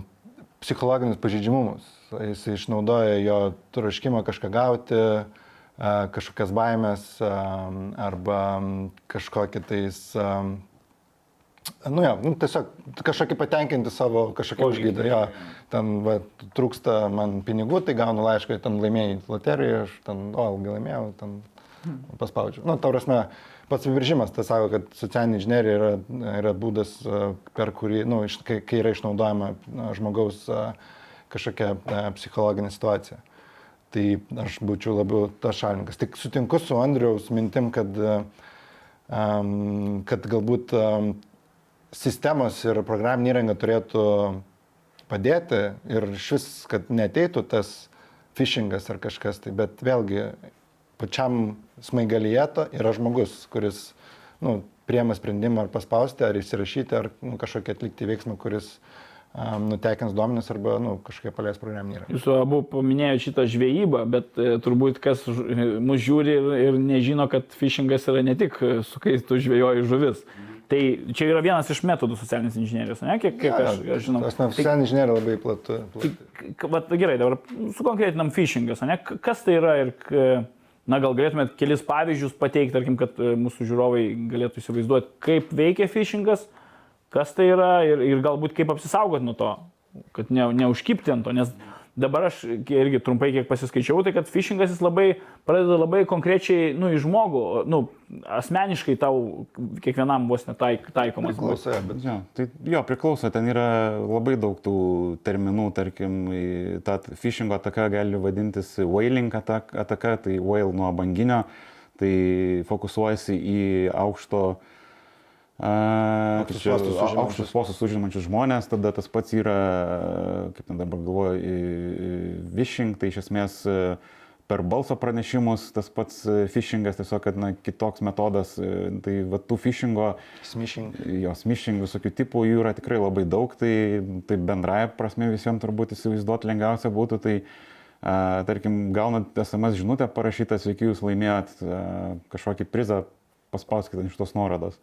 [SPEAKER 3] psichologinius pažydžiamumus. Jis išnaudoja jo troškimą kažką gauti, kažkokias baimės arba kažkokį tais Nu jo, nu, tiesiog kažkokį patenkinti savo kažkokį užgydą. Jo, ten va, trūksta man pinigų, tai gaunu laišką, ten laimėjai loteriją, aš ten, o, ilgai laimėjau, ten paspaudžiu. Nu, tau prasme, pats apibrėžimas, tai sako, kad socialinė inžinierija yra, yra būdas, a, per kurį, nu, iš, kai, kai yra išnaudojama na, žmogaus a, kažkokia psichologinė situacija. Tai aš būčiau labiau tas šalininkas. Tik sutinku su Andriaus mintim, kad, kad galbūt sistemos ir programinė įranga turėtų padėti ir iš vis, kad neteitų tas phishingas ar kažkas, tai bet vėlgi pačiam smaigalyje to yra žmogus, kuris nu, priema sprendimą ar paspausti, ar įsirašyti, ar nu, kažkokį atlikti veiksmą, kuris um, nutekins duomenis arba nu, kažkokia paleis programinė įranga.
[SPEAKER 2] Jūs abu paminėjote šitą žvejybą, bet e, turbūt kas e, mus žiūri ir, ir nežino, kad fishingas yra ne tik e, su kai tu žvejoji žuvis. Tai čia yra vienas iš metodų socialinės inžinierijos, ne? Kiek, kiek aš, aš žinau.
[SPEAKER 3] Tas na, socialinė inžinierija labai platu. platu.
[SPEAKER 2] K- Vat, gerai, dabar sukonkretinam phishingas, ne? Kas tai yra ir, k- na, gal galėtumėt kelis pavyzdžius pateikti, tarkim, kad e, mūsų žiūrovai galėtų įsivaizduoti, kaip veikia phishingas, kas tai yra ir, ir galbūt kaip apsisaugoti nuo to, kad ne, neužkipti ant to, nes dabar aš irgi trumpai kiek pasiskaičiau, tai kad phishingas jis labai pradeda labai konkrečiai, nu, į žmogų, nu, asmeniškai tau kiekvienam vos netaik, taikomas.
[SPEAKER 3] Priklauso, bet
[SPEAKER 4] Jo, tai jo, priklauso, ten yra labai daug tų terminų, tarkim, ta phishingo ataka gali vadintis whaling atak- ataka, tai whale nuo banginio, tai fokusuojasi į aukšto a,
[SPEAKER 3] Aukštus postus užimančius.
[SPEAKER 4] aukštus postus užimančius žmonės, tada tas pats yra, kaip ten dabar galvoju, vishing, tai iš esmės e, per balso pranešimus tas pats e, phishingas, tiesiog, kad na, kitoks metodas, e, tai va tų phishingo
[SPEAKER 3] smishing.
[SPEAKER 4] jos mišing visokių tipų jų yra tikrai labai daug, tai, tai bendraja prasme visiems turbūt įsivaizduoti lengviausia būtų, tai a, tarkim, gaunat SMS žinutę parašytą, sveiki, jūs laimėjot a, kažkokį prizą, paspauskite ant šitos nuorodos.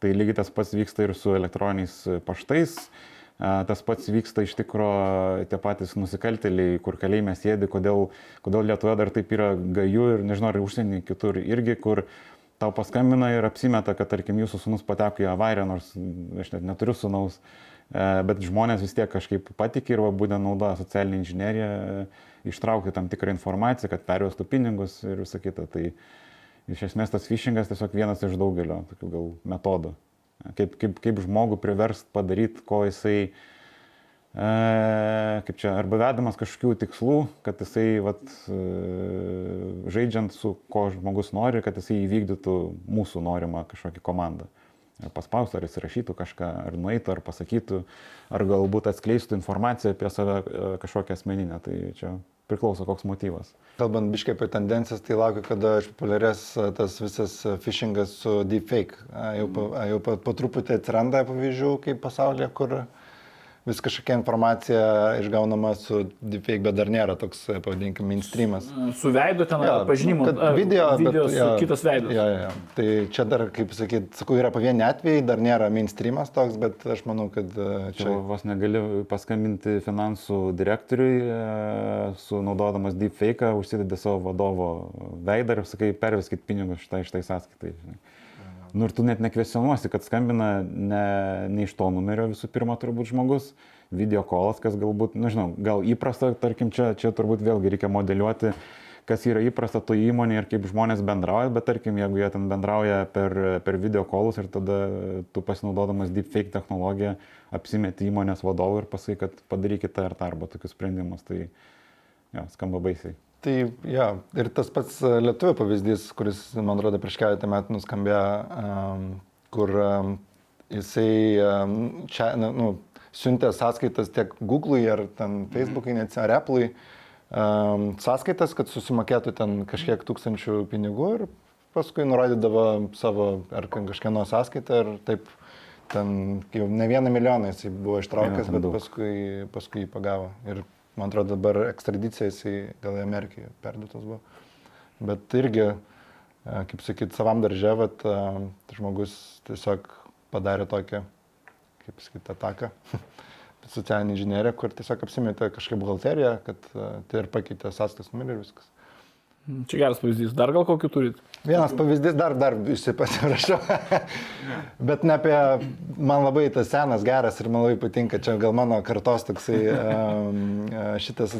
[SPEAKER 4] Tai lygiai tas pats vyksta ir su elektroniniais paštais. A, Tas pats vyksta iš tikrųjų tie patys nusikaltėliai, kur kalėjime sėdi, kodėl, kodėl Lietuvoje dar taip yra gaju ir nežinau, ar užsienį kitur irgi, kur tau paskambina ir apsimeta, kad, tarkim, jūsų sunus pateko į avariją, nors aš net neturiu sunaus, e, bet žmonės vis tiek kažkaip patikė ir va, būtent naudoja socialinį inžineriją, e, ištraukti tam tikrą informaciją, kad pervestų pinigus ir visą kitą. Tai iš esmės tas phishingas tiesiog vienas iš daugelio tokių gal metodų. Kaip, kaip, kaip žmogų priverst padaryti, ko jisai, e, kaip čia, arba vedamas kažkokių tikslų, kad jisai, vat, e, žaidžiant su ko žmogus nori, kad jisai įvykdytų mūsų norimą kažkokį komandą. Paspaustų, ar įsirašytų kažką, ar nueitų, ar pasakytų, ar galbūt atskleistų informaciją apie save e, kažkokią asmeninę. Tai čia priklauso koks motyvas.
[SPEAKER 3] Kalbant biškai apie tendencijas, tai laukiu, kada išpopuliarės a, tas visas a, phishingas su deepfake. Jau, a, jau po, po truputį atsiranda pavyzdžių kaip pasaulyje, kur, vis kažkokia informacija išgaunama su deepfake, bet dar nėra toks, pavadinkime, mainstreamas.
[SPEAKER 2] Su veidu ten
[SPEAKER 3] Jo,
[SPEAKER 2] pažinimu.
[SPEAKER 3] kad video,
[SPEAKER 2] video
[SPEAKER 3] bet,
[SPEAKER 2] su
[SPEAKER 3] jo,
[SPEAKER 2] kitas veidas.
[SPEAKER 3] Jo, jo, jo. Tai čia dar, kaip sakyt, sakau, yra pavieni atvejai, dar nėra mainstreamas toks, bet aš manau, kad e,
[SPEAKER 4] Čia
[SPEAKER 3] čia...
[SPEAKER 4] vos negali paskambinti finansų direktoriui, e, su naudodamas deepfake, užsidedi savo vadovo veidą ir sakai, perveskit pinigus šitai, šitai sąskaitai. Žinai. Nu ir tu net nekvesionuosi, kad skambina ne, ne iš to numerio visų pirma turbūt žmogus, video kolas, kas galbūt, nežinau, gal įprasta, tarkim, čia, čia turbūt vėlgi reikia modeliuoti, kas yra įprasta to įmonė ir kaip žmonės bendrauja, bet tarkim, jeigu jie ten bendrauja per, per video kolus ir tada tu pasinaudodamas deepfake technologiją apsimeti įmonės vadovų ir pasakai, kad padarykite ir tą arba tokius sprendimus, tai jo, skamba baisiai.
[SPEAKER 3] Tai jo, ir tas pats e, lietuvių pavyzdys, kuris, man atrodo, prieš keletą metų nuskambėjo, kur jisai čia, nu, siuntė sąskaitas tiek Google'ui ar ten Facebook'ui, net ar Apple'ui, sąskaitas, kad susimokėtų ten kažkiek tūkstančių pinigų ir paskui nurodydavo savo ar kažkieno sąskaitą ir taip ten jau ne vieną milijoną jisai buvo ištraukęs,
[SPEAKER 4] ten
[SPEAKER 3] bet
[SPEAKER 4] daug.
[SPEAKER 3] paskui, paskui jį pagavo. Ir man atrodo dabar ekstradicija jisai gal į Amerikai perduotas buvo. Bet irgi, e, kaip sakyt, savam daržė, vat, e, žmogus tiesiog padarė tokią, kaip sakyt, ataką. socialinė inžinierija, kur tiesiog apsimetė kažkokią buhalteriją, kad e, tai ir pakeitė sąskaitos numerį ir viskas.
[SPEAKER 2] Čia geras pavyzdys. Dar gal kokių turit?
[SPEAKER 3] Vienas pavyzdys, dar, dar išsipasirašau. Bet ne apie, man labai tas senas geras ir man labai patinka, čia gal mano kartos toksai um, šitas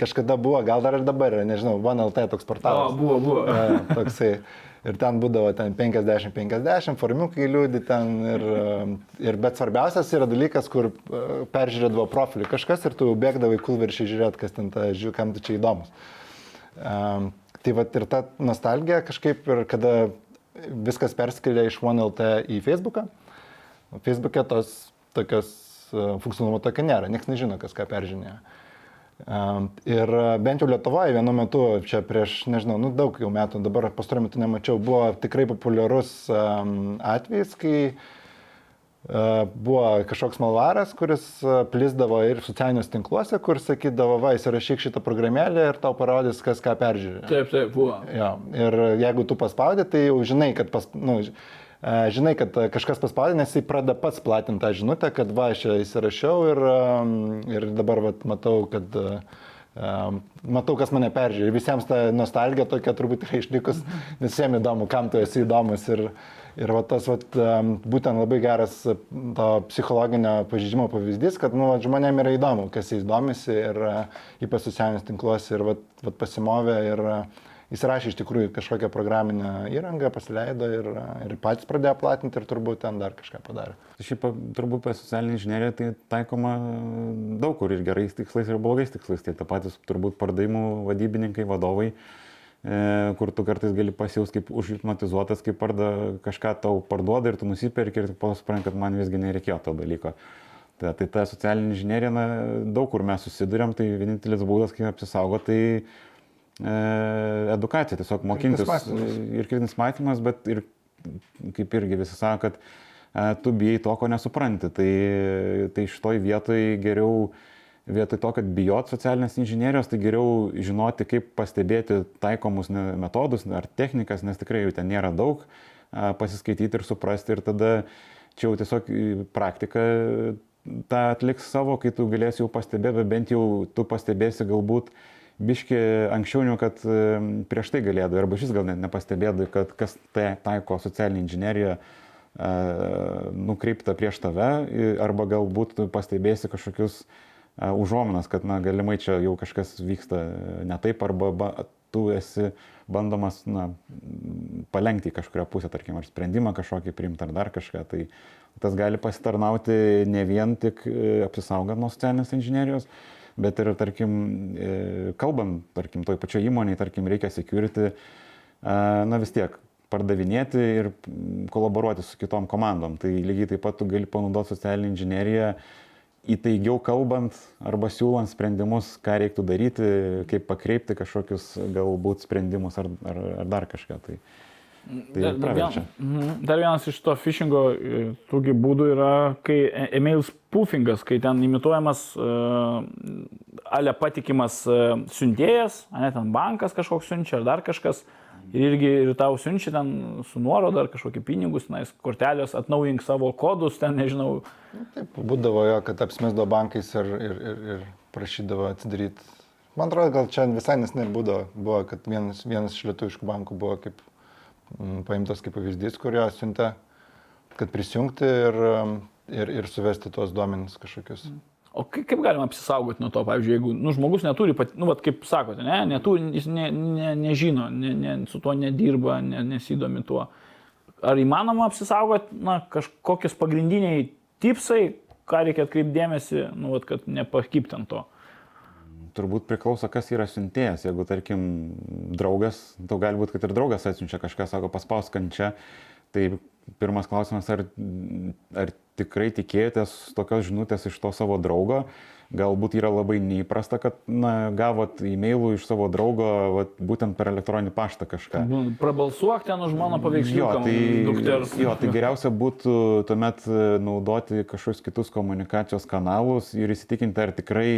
[SPEAKER 3] kažkada buvo, gal dar ir dabar yra, nežinau, OneLT toks portalas.
[SPEAKER 2] buvo, buvo.
[SPEAKER 3] E, toksai. Ir ten būdavo ten 50-50, formiukai liūdi ten. Ir, e, ir, bet svarbiausias yra dalykas, kur e, peržiūrėdavo profilį kažkas ir tu jau bėgdavai kulveršį žiūrėti, kas ten ta, žiū, kam tu čia įdomus. Um, tai va ir ta nostalgija kažkaip ir kada viskas perskėlė iš OneLT į Facebooką. Facebook'e tos tokios uh, funkcionalumo tokio nėra, niekas nežino, kas ką peržinėjo. Um, ir bent jau Lietuvoje vienu metu, čia prieš, nežinau, nu, daug jau metų, dabar pastaruoju metu nemačiau, buvo tikrai populiarus um, atvejis, kai buvo kažkoks malvaras, kuris uh, plizdavo ir socialiniuose tinkluose, kur sakydavo, va, įsirašyk šitą programėlę ir tau parodys, kas ką peržiūrė.
[SPEAKER 2] Taip, taip, buvo.
[SPEAKER 3] Jo, ir jeigu tu paspaudai, tai jau žinai, kad, pas, nu, žinai, kad kažkas paspaudė, nes jis pradeda pats platinti tą žinutę, kad va, aš čia įsirašiau ir, ir dabar va, matau, kad matau, kas mane peržiūrė. Ir visiems ta nostalgija tokia turbūt yra išlikus, visiems įdomu, kam tu esi įdomus. Ir, ir va, tas va, būtent labai geras e, to psichologinio pažydimo pavyzdys, kad nu, va, žmonėm yra įdomu, kas jais domisi ir uh, ypač socialinius tinkluose ir va, va, pasimovė ir uh, įsirašė iš tikrųjų kažkokią programinę įrangą, pasileido ir, ir patys pradėjo platinti ir turbūt ten dar kažką padarė.
[SPEAKER 4] Šiaip turbūt apie socialinį inžineriją tai taikoma daug kur ir gerais tikslais, ir blogais tikslais. Tai ta patys turbūt pardavimų vadybininkai, vadovai, e, kur tu kartais gali pasijaus kaip užhipnotizuotas, kaip parda, kažką tau parduoda ir tu nusipirki ir po to supranti, kad man visgi nereikėjo to dalyko. Tai, tai ta socialinė inžinierija, na, daug kur mes susidurėm, tai vienintelis būdas, kaip apsisaugoti, tai e, edukacija, tiesiog mokintis.
[SPEAKER 3] matymas.
[SPEAKER 4] Ir kritinis matymas, bet ir kaip irgi visi sako, kad e, tu bijai to, ko nesupranti. Tai, tai šitoj vietoj geriau, vietoj to, kad bijot socialinės inžinierijos, tai geriau žinoti, kaip pastebėti taikomus metodus ar technikas, nes tikrai jų ten nėra daug, e, pasiskaityti ir suprasti ir tada čia jau tiesiog į praktiką tą atliks savo, kai tu galėsi jau pastebėti, bent jau tu pastebėsi galbūt biški anksčiau, negu kad e, prieš tai galėdavai, arba šis gal net nepastebėdavai, kad kas tai taiko socialinį inžineriją e, nukreipta prieš tave, arba galbūt pastebėsi kažkokius e, užuominas, kad na, galimai čia jau kažkas vyksta ne taip, arba ba, tu esi bandomas na, palengti į kažkurio pusę, tarkim, ar sprendimą kažkokį priimti, ar dar kažką. Tai tas gali pasitarnauti ne vien tik e, apsisaugant nuo socialinės inžinierijos, bet ir, tarkim, e, kalbant, tarkim, toj pačioj įmonėje, tarkim, reikia security, na vis tiek pardavinėti ir kolaboruoti su kitom komandom. Tai lygiai taip pat tu gali panaudoti socialinę inžineriją įtaigiau kalbant arba siūlant sprendimus, ką reiktų daryti, kaip pakreipti kažkokius galbūt sprendimus ar, ar, ar dar kažką. Tai, Tai
[SPEAKER 2] Dar,
[SPEAKER 4] praverčia.
[SPEAKER 2] mhm. dar vienas iš to phishingo e, tųgi būdų yra, kai e- email spoofingas, kai ten imituojamas uh, ale patikimas uh, siuntėjas, ne ten bankas kažkoks siunčia ar dar kažkas. Ir irgi ir tau siunčia ten su nuoroda ar kažkokį pinigus, na, kortelės, atnaujink savo kodus, ten nežinau.
[SPEAKER 3] Taip, būdavo jo, kad apsimesdavo bankais ir, ir, ir, ir prašydavo atsidaryti. Man atrodo, gal čia visai nesnai būdavo, buvo, kad vienas, vienas iš lietuviškų bankų buvo kaip m, paimtas kaip pavyzdys, kurio siuntė, kad prisijungti ir, ir, ir suvesti tuos duomenis kažkokius.
[SPEAKER 2] O kaip, kaip galima apsisaugoti nuo to, pavyzdžiui, jeigu nu, žmogus neturi, pat, nu, vat, kaip sakote, ne, neturi, jis ne, ne, nežino, ne, ne, su tuo nedirba, ne, nesidomi tuo. Ar įmanoma apsisaugoti, na, kažkokius pagrindiniai tipsai, ką reikia atkreipdėmėsi, nu, vat, kad nepakipti ant to.
[SPEAKER 4] Turbūt priklauso, kas yra siuntėjas. Jeigu, tarkim, draugas, tau gali būti, kad ir draugas atsiunčia kažką, sako, paspaus kančia, tai pirmas klausimas, ar, ar tikrai tikėjotės tokios žinutės iš to savo draugo. Galbūt yra labai neįprasta, kad na, gavot e-mailų iš savo draugo vat, būtent per elektroninį paštą kažką.
[SPEAKER 2] Nu, Prabalsuok ten už mano paveiksliuką,
[SPEAKER 4] Jo, tai,
[SPEAKER 2] dukters.
[SPEAKER 4] jo, tai geriausia būtų tuomet e, naudoti kažkokius kitus komunikacijos kanalus ir įsitikinti, ar tikrai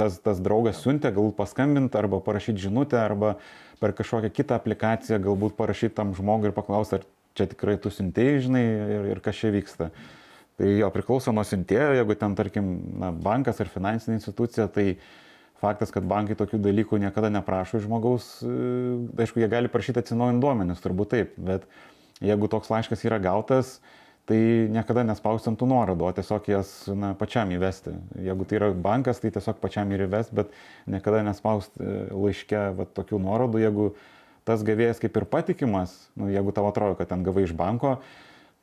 [SPEAKER 4] tas, tas draugas siuntė, galbūt paskambinti arba parašyti žinutę, arba per kažkokią kitą aplikaciją galbūt parašyti tam žmogui ir paklausti, ar čia tikrai tu siuntėjai, žinai, ir, ir kas čia vyksta. Tai jo priklauso nuo siuntėjo, jeigu ten, tarkim, na, bankas ar finansinė institucija, tai faktas, kad bankai tokių dalykų niekada neprašo žmogaus, e, aišku, jie gali prašyti atsinaujinti duomenis, turbūt taip, bet jeigu toks laiškas yra gautas, tai niekada nespausti ant tų nuorodų, o tiesiog jas na, pačiam įvesti. Jeigu tai yra bankas, tai tiesiog pačiam ir įvesti, bet niekada nespausti e, laiške va, tokių nuorodų, jeigu tas gavėjas kaip ir patikimas, nu, jeigu tavo atrodo, kad ten gavai iš banko,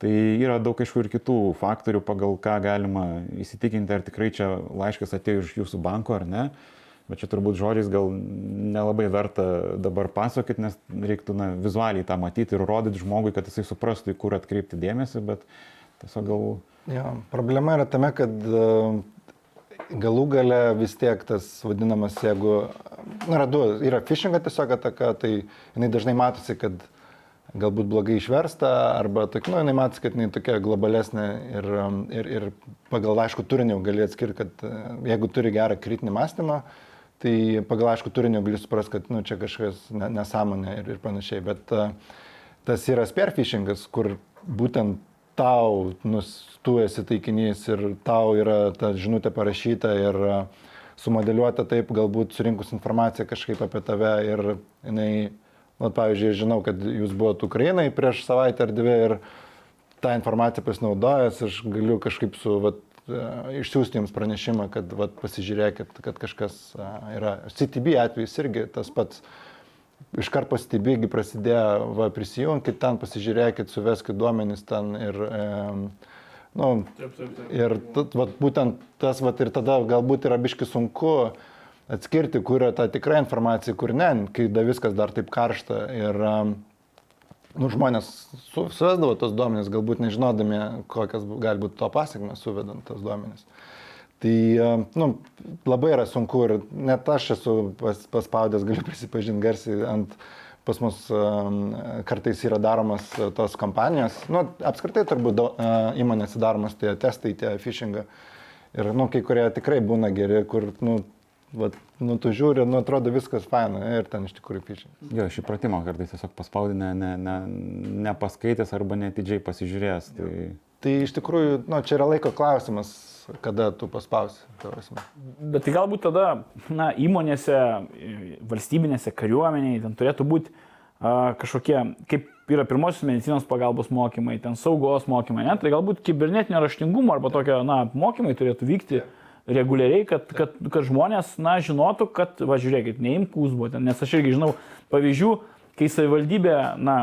[SPEAKER 4] Tai yra daug aišku ir kitų faktorių, pagal ką galima įsitikinti, ar tikrai čia laiškas atėjo iš jūsų banko ar ne. Bet čia turbūt žodžiais gal nelabai verta dabar pasakoti, nes reiktų na, vizualiai tą matyti ir rodyti žmogui, kad jisai suprastų, į kur atkreipti dėmesį, bet tiesiog gal...
[SPEAKER 3] Jo, problema yra tame, kad galų gale vis tiek tas vadinamas, jeigu, na, yra du, yra phishingo tiesiog ataka, tai jinai dažnai matosi, kad galbūt blogai išversta, arba tokia, nu, jinai matosi, kad jinai tokia globalesnė ir, um, ir, ir pagal aišku turinį jau gali atskirti, kad e, jeigu turi gerą kritinį mąstymą, tai pagal aišku turinį jau gali suprasti, kad, nu, čia kažkas ne, nesąmonė ir, ir panašiai. Bet uh, tas yra spearfishingas, kur būtent tau, nu, tu esi taikinys ir tau yra ta žinutė parašyta ir uh, sumodeliuota taip, galbūt surinkus informaciją kažkaip apie tave ir jinai Na, pavyzdžiui, žinau, kad jūs buvote Ukrainai prieš savaitę ar dvi ir tą informaciją pasinaudojęs, aš galiu kažkaip su, vat, e, išsiųsti jums pranešimą, kad vat, pasižiūrėkit, kad kažkas a, yra. CTB atvejs irgi tas pats. Iškart CTB prasidėjo, va, prisijungkit ten, pasižiūrėkit, suveskit duomenys ten ir... E, nu,
[SPEAKER 2] Taip, taip, taip.
[SPEAKER 3] Ir vat, būtent tas, vat, ir tada galbūt yra biški sunku atskirti, kur yra ta tikra informacija, kur ne, kai da viskas dar taip karšta. Ir nu, žmonės su, suvesdavo tos duomenys, galbūt nežinodami, kokias gali būti to pasiekmes suvedant tos duomenys. Tai um, nu, labai yra sunku ir net aš esu pas, paspaudęs, galiu prisipažinti garsiai ant pas mus um, kartais yra daromas uh, tos kampanijos, nu, apskritai turbūt įmonėse daromas tie testai, tie phishingą. Ir, nu, kai kurie tikrai būna geri, kur, nu, vat, nu, tu žiūri, nu, atrodo viskas faina ir ten iš tikrųjų phishing.
[SPEAKER 4] Jo, iš įpratimo kartais tiesiog paspaudė, ne, ne, ne, nepaskaitęs arba netidžiai pasižiūrėjęs. Tai...
[SPEAKER 3] Tai iš tikrųjų, nu, čia yra laiko klausimas, kada tu paspausi.
[SPEAKER 2] Bet tai galbūt tada, na, įmonėse, valstybinėse, kariuomeniai, ten turėtų būti a, kažkokie, kaip yra pirmosios medicinos pagalbos mokymai, ten saugos mokymai, ne? tai galbūt kibernetinio raštingumo arba tokio, na, mokymai turėtų vykti reguliariai, kad, kad, kad žmonės, na, žinotų, kad, va, žiūrėkit, neimk kūsbo, nes aš irgi žinau pavyzdžių, kai savivaldybė, na,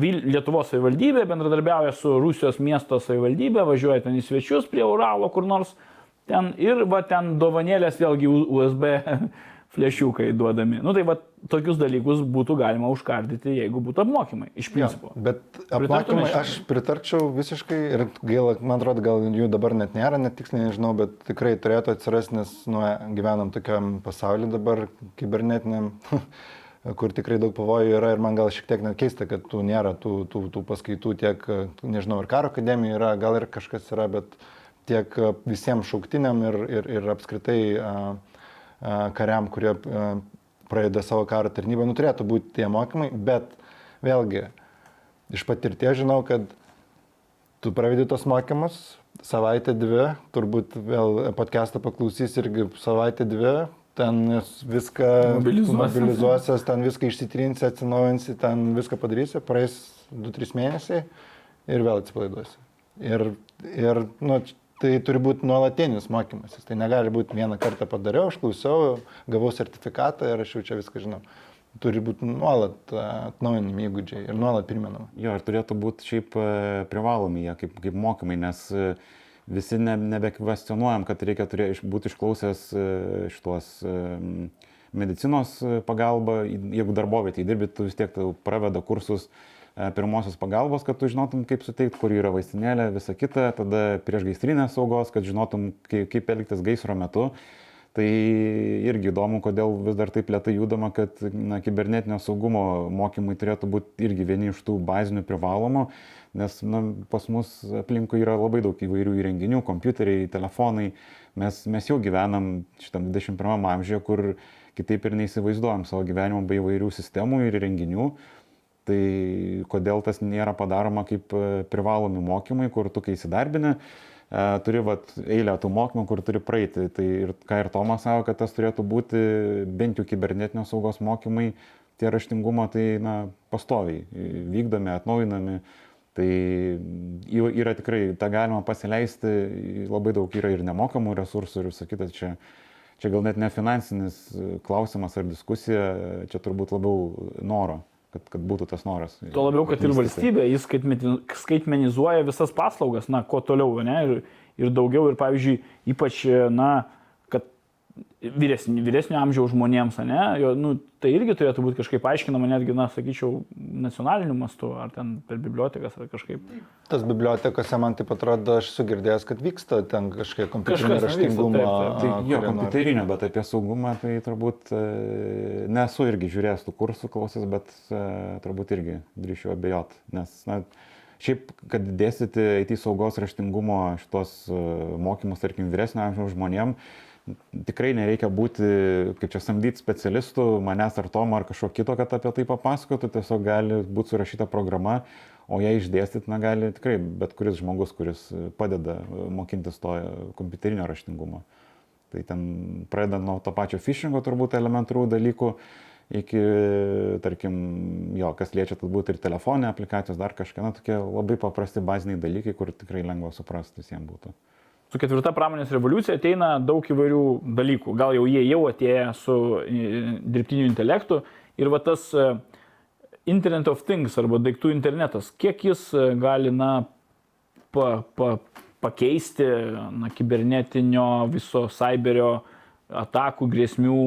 [SPEAKER 2] Lietuvos savivaldybė bendradarbiauja su Rusijos miesto savivaldybė, važiuoja ten į svečius prie Uralo kur nors ten ir va ten dovanėlės vėlgi USB flešiukai duodami. Nu tai va tokius dalykus būtų galima užkardyti, jeigu būtų apmokymai, iš principo.
[SPEAKER 3] bet apmokymai aš pritarčiau visiškai ir gaila, man atrodo, gal jų dabar net nėra, net tiksliai nežinau, bet tikrai turėtų atsirasti, nes nu, gyvenam tokiam pasauliu dabar kibernetiniam. kur tikrai daug pavojų yra ir man gal šiek tiek net keista, kad tų nėra tų, tų, tų paskaitų tiek, nežinau, ir karo akademija yra, gal ir kažkas yra, bet tiek visiems šauktiniam ir, ir, ir apskritai a, a, kariam, kurie a, pradeda savo karo tarnybą, nu turėtų būti tie mokymai, bet vėlgi, iš patirties žinau, kad tu pravedi tos mokymus, savaitę dvi, turbūt vėl podcastą paklausys irgi savaitę dvi, ten viską
[SPEAKER 2] Mobilizuosi.
[SPEAKER 3] mobilizuosies, ten viską išsitrinsi, atsinaujinsi, ten viską padarysi, praeis 2-3 mėnesiai ir vėl atsipalaiduosi. Ir, ir nu, tai turi būti nuolatinis mokymasis. Tai negali būti vieną kartą padariau, aš klausiau, gavau sertifikatą ir aš jau čia viską žinau. Turi būti nuolat atnaujinami įgūdžiai ir nuolat primenama.
[SPEAKER 4] Jo, ir turėtų būti šiaip e, privalomi jie kaip, kaip mokymai, nes e, visi ne, nebekvestionuojam, kad reikia turė, būti išklausęs e, šitos e, medicinos e, pagalbą, jeigu darbovietėje dirbi, tu vis tiek praveda kursus pirmosios pagalbos, kad tu žinotum, kaip suteikti, kur yra vaistinėlė, visa kita, tada prieš gaisrinės saugos, kad žinotum, kaip elgtis gaisro metu. Tai irgi įdomu, kodėl vis dar taip lietai judama, kad na, kibernetinio saugumo mokymai turėtų būti irgi vieni iš tų bazinių privalomų, nes na, pas mus aplinkui yra labai daug įvairių įrenginių, kompiuteriai, telefonai. Mes, mes jau gyvenam šitam 21 amžiuje, kur kitaip ir neįsivaizduojam savo gyvenimo be įvairių sistemų ir įrenginių. Tai kodėl tas nėra padaroma kaip e, privalomi mokymai, kur tu kai įsidarbini, e, turi vat, eilę tų mokymų, kur turi praeiti. Tai ir ką ir Tomas savo, kad tas turėtų būti bent jau kibernetinio saugos mokymai, tie raštingumo tai na, pastoviai vykdomi, atnaujinami. Tai yra tikrai, tą galima pasileisti, labai daug yra ir nemokamų resursų ir visą kitą. Čia, čia gal net ne finansinis klausimas ar diskusija, čia turbūt labiau noro, kad, kad būtų tas noras.
[SPEAKER 2] Tuo labiau, kad ir
[SPEAKER 4] vystyti.
[SPEAKER 2] valstybė, jis skaitmenizuoja visas paslaugas, na, kuo toliau, ne, ir, ir daugiau, ir pavyzdžiui, ypač, na, vyresnio, vyresnio amžiaus žmonėms, ne, jo, nu, tai irgi turėtų būti kažkaip aiškinama, netgi, na, sakyčiau, nacionaliniu mastu, ar ten per bibliotekas, ar kažkaip.
[SPEAKER 3] Tas bibliotekose man taip atrodo, aš sugirdėjęs, kad vyksta ten kažkiek kompiuterinio raštingumo.
[SPEAKER 4] Tai jo, kompiuterinio, bet apie saugumą tai turbūt e, nesu irgi žiūrėjęs tų kursų klausęs, bet e, turbūt irgi drįšiu abejot. Nes, na, šiaip, kad dėstyti IT saugos raštingumo šitos e, mokymus, tarkim, vyresnio amžiaus žmonėm, tikrai nereikia būti, kaip čia samdyti specialistų, manęs ar Tomo ar kažko kito, kad apie tai papasakotų, tiesiog gali būti surašyta programa, o ją išdėstyti, na, gali tikrai bet kuris žmogus, kuris padeda e, mokintis to kompiuterinio raštingumo. Tai ten pradedant nuo to pačio phishingo turbūt elementarių dalykų, iki, tarkim, jo, kas liečia turbūt ir telefonė aplikacijos, dar kažką, na, tokie labai paprasti baziniai dalykai, kur tikrai lengva suprasti visiems būtų.
[SPEAKER 2] Su ketvirta pramonės revoliucija ateina daug įvairių dalykų. Gal jau jie jau atėję su e, dirbtiniu intelektu. Ir va tas e, Internet of Things arba daiktų internetas, kiek jis e, gali, na, pa, pa, pakeisti, na, kibernetinio viso cyberio atakų, grėsmių,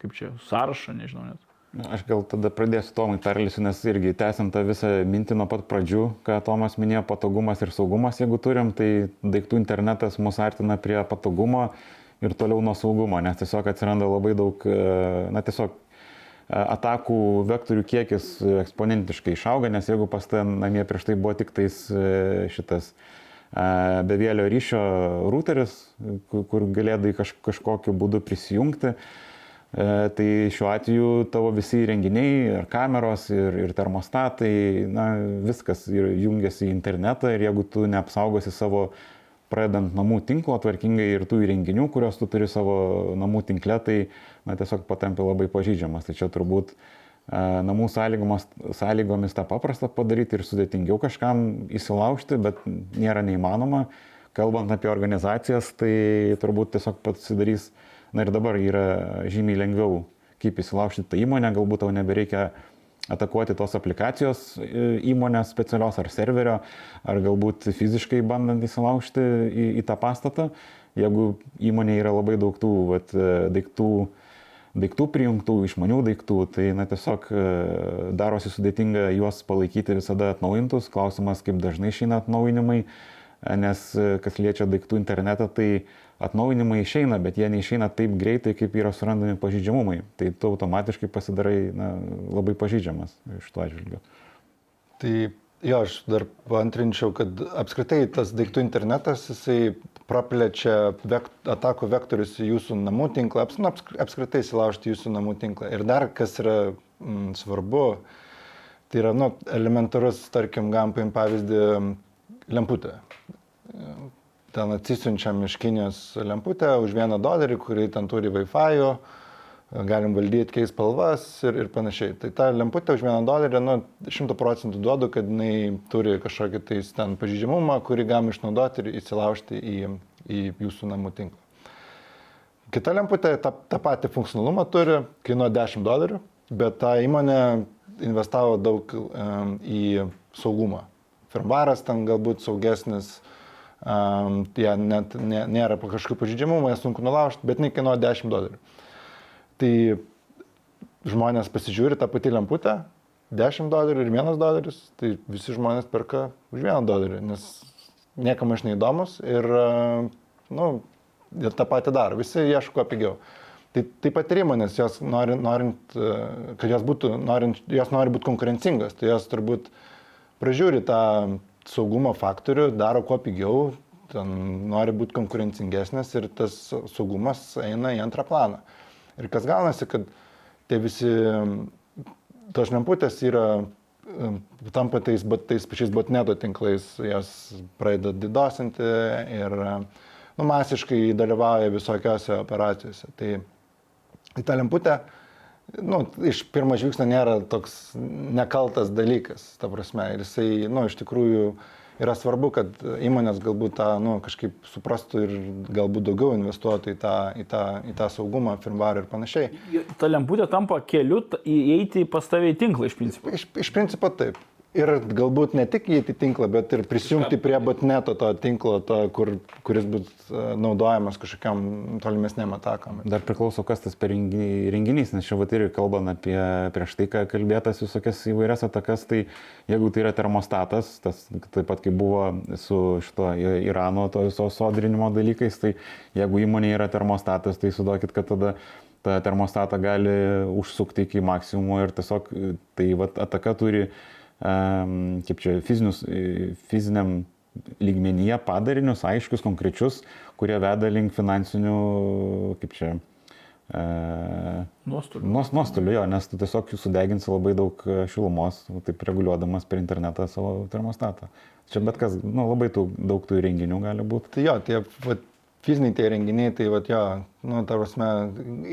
[SPEAKER 2] kaip čia, sąrašą, nežinau net.
[SPEAKER 4] Aš gal tada pradėsiu Tomai perlisiu, nes irgi tęsiant tą visą mintį nuo pat pradžių, ką Tomas minėjo, patogumas ir saugumas, jeigu turim, tai daiktų internetas mus artina prie patogumo ir toliau nuo saugumo, nes tiesiog atsiranda labai daug, e, na tiesiog e, atakų vektorių kiekis eksponentiškai išauga, nes jeigu pas ten namie prieš tai buvo tik tais e, šitas bevėlio ryšio routeris, kur- galėdai kaž, kažkokiu būdu prisijungti, Tai šiuo atveju tavo visi įrenginiai, ir kameros, ir, ir termostatai, na, viskas jungiasi į internetą ir jeigu tu neapsaugosi savo, pradedant namų tinklo tvarkingai ir tų įrenginių, kuriuos tu turi savo namų tinkle, tai na, tiesiog patampi labai pažydžiamas. Tai čia turbūt e, namų sąlygomis, sąlygomis tą paprasta padaryti ir sudėtingiau kažkam įsilaužti, bet nėra neįmanoma. Kalbant apie organizacijas, tai turbūt tiesiog pasidarys Na ir dabar yra žymiai lengviau, kaip įsilaužti tą įmonę, galbūt tau nebereikia atakuoti tos aplikacijos e, įmonės specialios ar serverio, ar galbūt fiziškai bandant įsilaužti į, į tą pastatą. Jeigu įmonė yra labai daug tų vat, e, daiktų, daiktų prijungtų, išmanių daiktų, tai na, tiesiog e, darosi sudėtinga juos palaikyti visada atnaujintus. Klausimas, kaip dažnai išeina atnaujinimai. Nes kas liečia daiktų internetą, tai atnaujinimai išeina, bet jie neišeina taip greitai, kaip yra surandami pažydžiamumai. Tai tu automatiškai pasidarai na, labai pažydžiamas iš to atžvilgiu.
[SPEAKER 3] Tai jo, aš dar paantrinčiau, kad apskritai tas daiktų internetas, jisai praplečia vekt, atakų vektorius į jūsų namų tinklą, aps, apsk- apskritai įsilaužti jūsų namų tinklą. Ir dar kas yra mm, svarbu, tai yra nu, elementarus, tarkim, gam paim pavyzdį, lemputė. Ten atsisiunčiam iš Kinijos lemputę už vieną dolerį, kuri ten turi Wi-Fi, galim valdyti, keisti spalvas ir, ir panašiai. Tai ta lemputė už vieną dolerį, nu, šimtų procentų duodu, kad jinai turi kažkokį tais ten pažydžiamumą, kurį galim išnaudoti ir įsilaužti į, į jūsų namų tinklą. Kita lemputė tą, tą patį funkcionalumą turi, kainuoja 10 dolerių, bet ta įmonė investavo daug um, į saugumą. Firmvaras ten galbūt saugesnis, um, jie net nė, nėra kažkokių pažydžiamumų, jas sunku nulaužti, bet jinai kainuoja 10 dolerių. Tai žmonės pasižiūri tą patį lemputę, 10 dolerių ir 1 doleris, tai visi žmonės perka už 1 dolerį, nes niekam aš neįdomus ir, nu, jie tą patį daro, visi ieško pigiau. Tai taip pat ir įmonės, jos nori, norint, e, kad jos būtų, norint, jos nori būti konkurencingos, tai jos turbūt pražiūri tą saugumo faktorių, daro kuo pigiau, ten nori būti konkurencingesnės ir tas saugumas eina į antrą planą. Ir kas gaunasi, kad tie visi tos lemputės yra, tampa tais, tais pačiais botneto tinklais, jas pradeda didosinti ir nu, masiškai dalyvauja visokiose operacijose. Tai, tai ta lemputė, nu, iš pirmo žvilgsnio nėra toks nekaltas dalykas, ta prasme. Ir jisai, nu, iš tikrųjų yra svarbu, kad įmonės galbūt tą, nu, kažkaip suprastų ir galbūt daugiau investuotų į tą, į tą, į tą saugumą, firmvarą ir panašiai.
[SPEAKER 2] Ta lemputė tampa keliu įeiti pas tave į tinklą iš principo.
[SPEAKER 3] Iš, iš principo taip. Ir galbūt ne tik įeiti į tinklą, bet ir prisijungti prie botneto to tinklo, to, kur, kuris bus e, naudojamas kažkokiam tolimesnėm atakom.
[SPEAKER 4] Dar priklauso, kas tas per rengi- renginys, nes čia vat ir kalbant apie prieš tai, ką kalbėtas visokias įvairias atakas, tai jeigu tai yra termostatas, tas taip pat kaip buvo su šito Irano to viso sodrinimo dalykais, tai jeigu įmonė yra termostatas, tai sudokit, kad tada tą termostatą gali užsukti iki maksimumo ir tiesiog e, tai vat, ataka turi, kaip čia, fizinius, e, fiziniam lygmenyje padarinius, aiškius, konkrečius, kurie veda link finansinių, kaip čia, e,
[SPEAKER 2] Nuostolių.
[SPEAKER 4] nuos, nuostolių, jo, nes tu tiesiog sudeginsi labai daug e, šilumos, taip reguliuodamas per internetą savo termostatą. Čia bet kas, nu, labai tų, daug tų įrenginių gali būti.
[SPEAKER 3] Tai jo, tie vat, fiziniai tie renginiai, tai vat, jo, nu, ta prasme,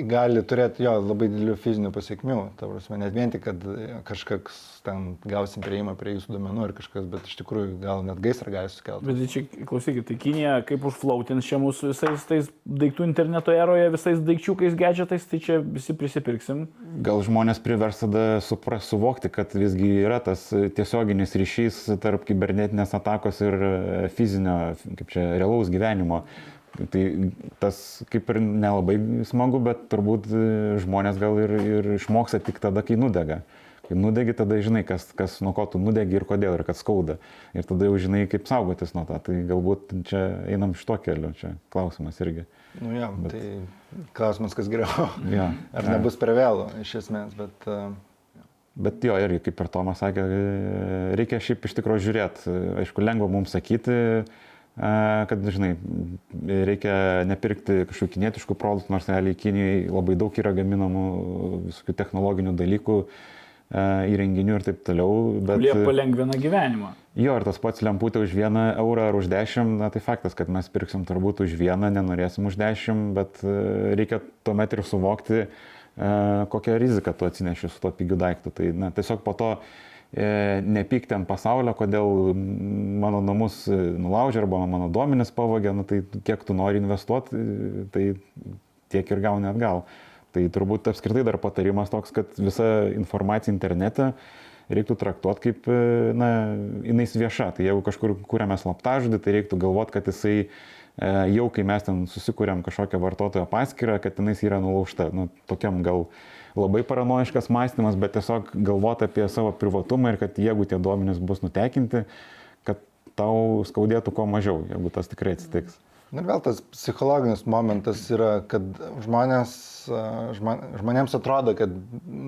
[SPEAKER 3] gali turėti jo labai didelių fizinių pasiekmių. Ta prasme, net vien tik, kad kažkas ten gausim prieimą prie jūsų duomenų ir kažkas, bet iš tikrųjų gal net gaisrą gali sukelti.
[SPEAKER 2] Bet tai čia, klausykit, tai Kinija kaip užflautins čia mūsų visais tais daiktų interneto eroje, visais daikčiukais, gadgetais, tai čia visi prisipirksim.
[SPEAKER 4] Gal žmonės privers tada supras, suvokti, kad visgi yra tas tiesioginis ryšys tarp kibernetinės atakos ir e, fizinio, kaip čia, realaus gyvenimo. Tai tas kaip ir nelabai smagu, bet turbūt žmonės gal ir, ir išmoksta tik tada, kai nudega. Kai nudegi, tada žinai, kas, kas nuo ko tu nudegi ir kodėl, ir kad skauda. Ir tada jau žinai, kaip saugotis nuo to. Tai galbūt čia einam šito keliu, čia klausimas irgi.
[SPEAKER 3] Nu, jo, bet... Tai klausimas, kas geriau.
[SPEAKER 4] Ja,
[SPEAKER 3] Ar
[SPEAKER 4] ja.
[SPEAKER 3] nebus per vėlų iš esmės, bet... Uh,
[SPEAKER 4] Bet jo, irgi kaip ir Tomas sakė, reikia šiaip iš tikrųjų žiūrėti. Aišku, lengva mums sakyti, e, kad, žinai, reikia nepirkti kažkokių kinietiškų produktų, nors realiai Kinijai labai daug yra gaminamų visokių technologinių dalykų, įrenginių ir taip toliau. Bet,
[SPEAKER 2] Kurie palengvina gyvenimą.
[SPEAKER 4] Jo, ir tas pats lemputė už vieną eurą ar už dešimt, na tai faktas, kad mes pirksim turbūt už vieną, nenorėsim už dešimt, bet e, reikia tuomet ir suvokti, e, kokią riziką tu atsineši su tuo pigiu daiktu. Tai na, tiesiog po to e, nepykti ant pasaulio, kodėl mano namus e, nulaužė arba mano duomenis pavogė, nu, tai kiek tu nori investuoti, e, tai tiek ir gauni atgal. Tai turbūt apskritai dar patarimas toks, kad visa informacija internete reiktų traktuoti kaip, e, na, jinai vieša. Tai jeigu kažkur kūrėme slaptažodį, tai reiktų galvoti, kad jisai e, jau kai mes ten susikūrėm kažkokią vartotojo paskyrą, kad jinai yra nulaužta. Nu, tokiam gal labai paranoiškas mąstymas, bet tiesiog galvoti apie savo privatumą ir kad jeigu tie duomenys bus nutekinti, kad tau skaudėtų kuo mažiau, jeigu tas tikrai atsitiks.
[SPEAKER 3] Ir vėl tas psichologinis momentas yra, kad žmonės, žma- žmonėms atrodo, kad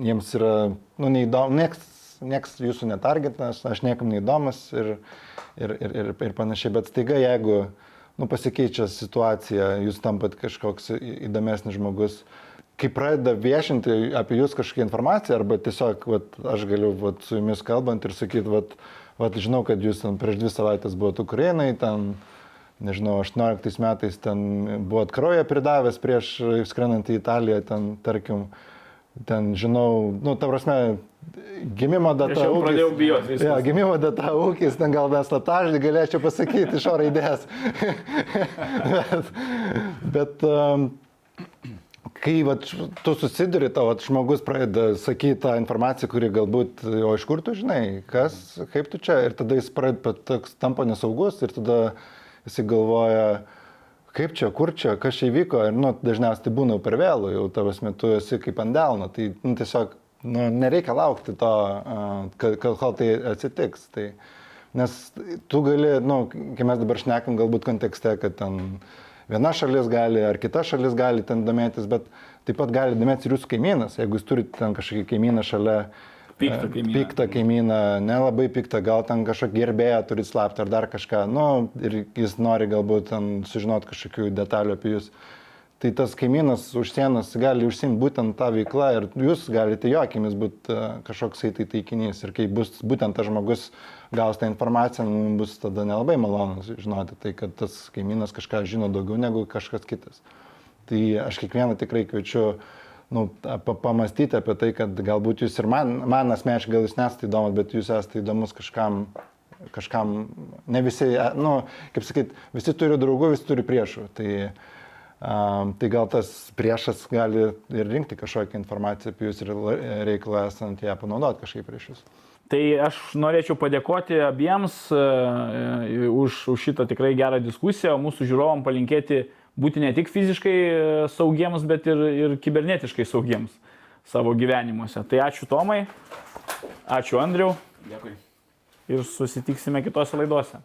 [SPEAKER 3] jiems yra, nu, neįdomu, nieks, nieks jūsų netargetas, aš niekam neįdomus ir, ir, ir, ir, ir panašiai, bet staiga jeigu, nu, pasikeičia situacija, jūs tampat kažkoks įdomesnis žmogus, kai pradeda viešinti apie jūs kažkokią informaciją, arba tiesiog, vat, aš galiu vat, su jumis kalbant ir sakyti, vat, vat, žinau, kad jūs ten prieš dvi savaitės buvote Ukrainai, ten nežinau, 18 metais ten buvot kraują pridavęs prieš skrendant į Italiją, ten, tarkim, ten, žinau, nu, ta prasme, gimimo data.
[SPEAKER 2] Aš jau pradėjau bijot viskas.
[SPEAKER 3] Jo, gimimo data ūkis, ten gal mes slaptaždį galėčiau pasakyti iš oro idėjas. bet, bet um, kai vat, tu susiduri, tavo žmogus pradeda sakyti tą informaciją, kuri galbūt, o iš kur tu žinai, kas, kaip tu čia, ir tada jis pradeda, tampa nesaugus ir tada jis galvoja, kaip čia, kur čia, kas čia įvyko, ir nu, dažniausiai tai būna per vėlų, jau tavas metu esi kaip ant delno, tai nu, tiesiog nu, nereikia laukti to, kad, kol tai atsitiks. Tai, nes tu gali, nu, kai mes dabar šnekam galbūt kontekste, kad ten viena šalis gali ar kita šalis gali ten domėtis, bet taip pat gali domėtis ir jūsų kaimynas, jeigu jūs turite ten kažkokį kaimyną šalia.
[SPEAKER 2] Piktą
[SPEAKER 3] e,
[SPEAKER 2] kaimyną.
[SPEAKER 3] Piktą kaimyną, nelabai piktą, gal ten kažkokį gerbėją turi slaptą ar dar kažką, nu, ir jis nori galbūt ten sužinoti kažkokių detalių apie jūs. Tai tas kaimynas už sienos gali užsimti būtent tą veiklą ir jūs galite jo akimis būti kažkoks tai taikinys. Ir kai bus būtent tas žmogus gaus tą informaciją, nu, bus tada nelabai malonu žinoti, tai kad tas kaimynas kažką žino daugiau negu kažkas kitas. Tai aš kiekvieną tikrai kviečiu nu, pa, pamastyti apie tai, kad galbūt jūs ir man, man asmeniškai gal jūs nesate įdomus, bet jūs esate įdomus kažkam, kažkam, ne visi, e, nu, kaip sakyt, visi turi draugų, visi turi priešų. Tai, um, tai gal tas priešas gali ir rinkti kažkokią informaciją apie jūs ir reikalą esant ją panaudoti kažkaip prieš jūs.
[SPEAKER 2] Tai aš norėčiau padėkoti abiems e, e, už, už šitą tikrai gerą diskusiją, o mūsų žiūrovom palinkėti būti ne tik fiziškai e, saugiems, bet ir, ir kibernetiškai saugiems savo gyvenimuose. Tai ačiū Tomai, ačiū Andriu
[SPEAKER 5] Dėkui.
[SPEAKER 2] ir susitiksime kitose laidose.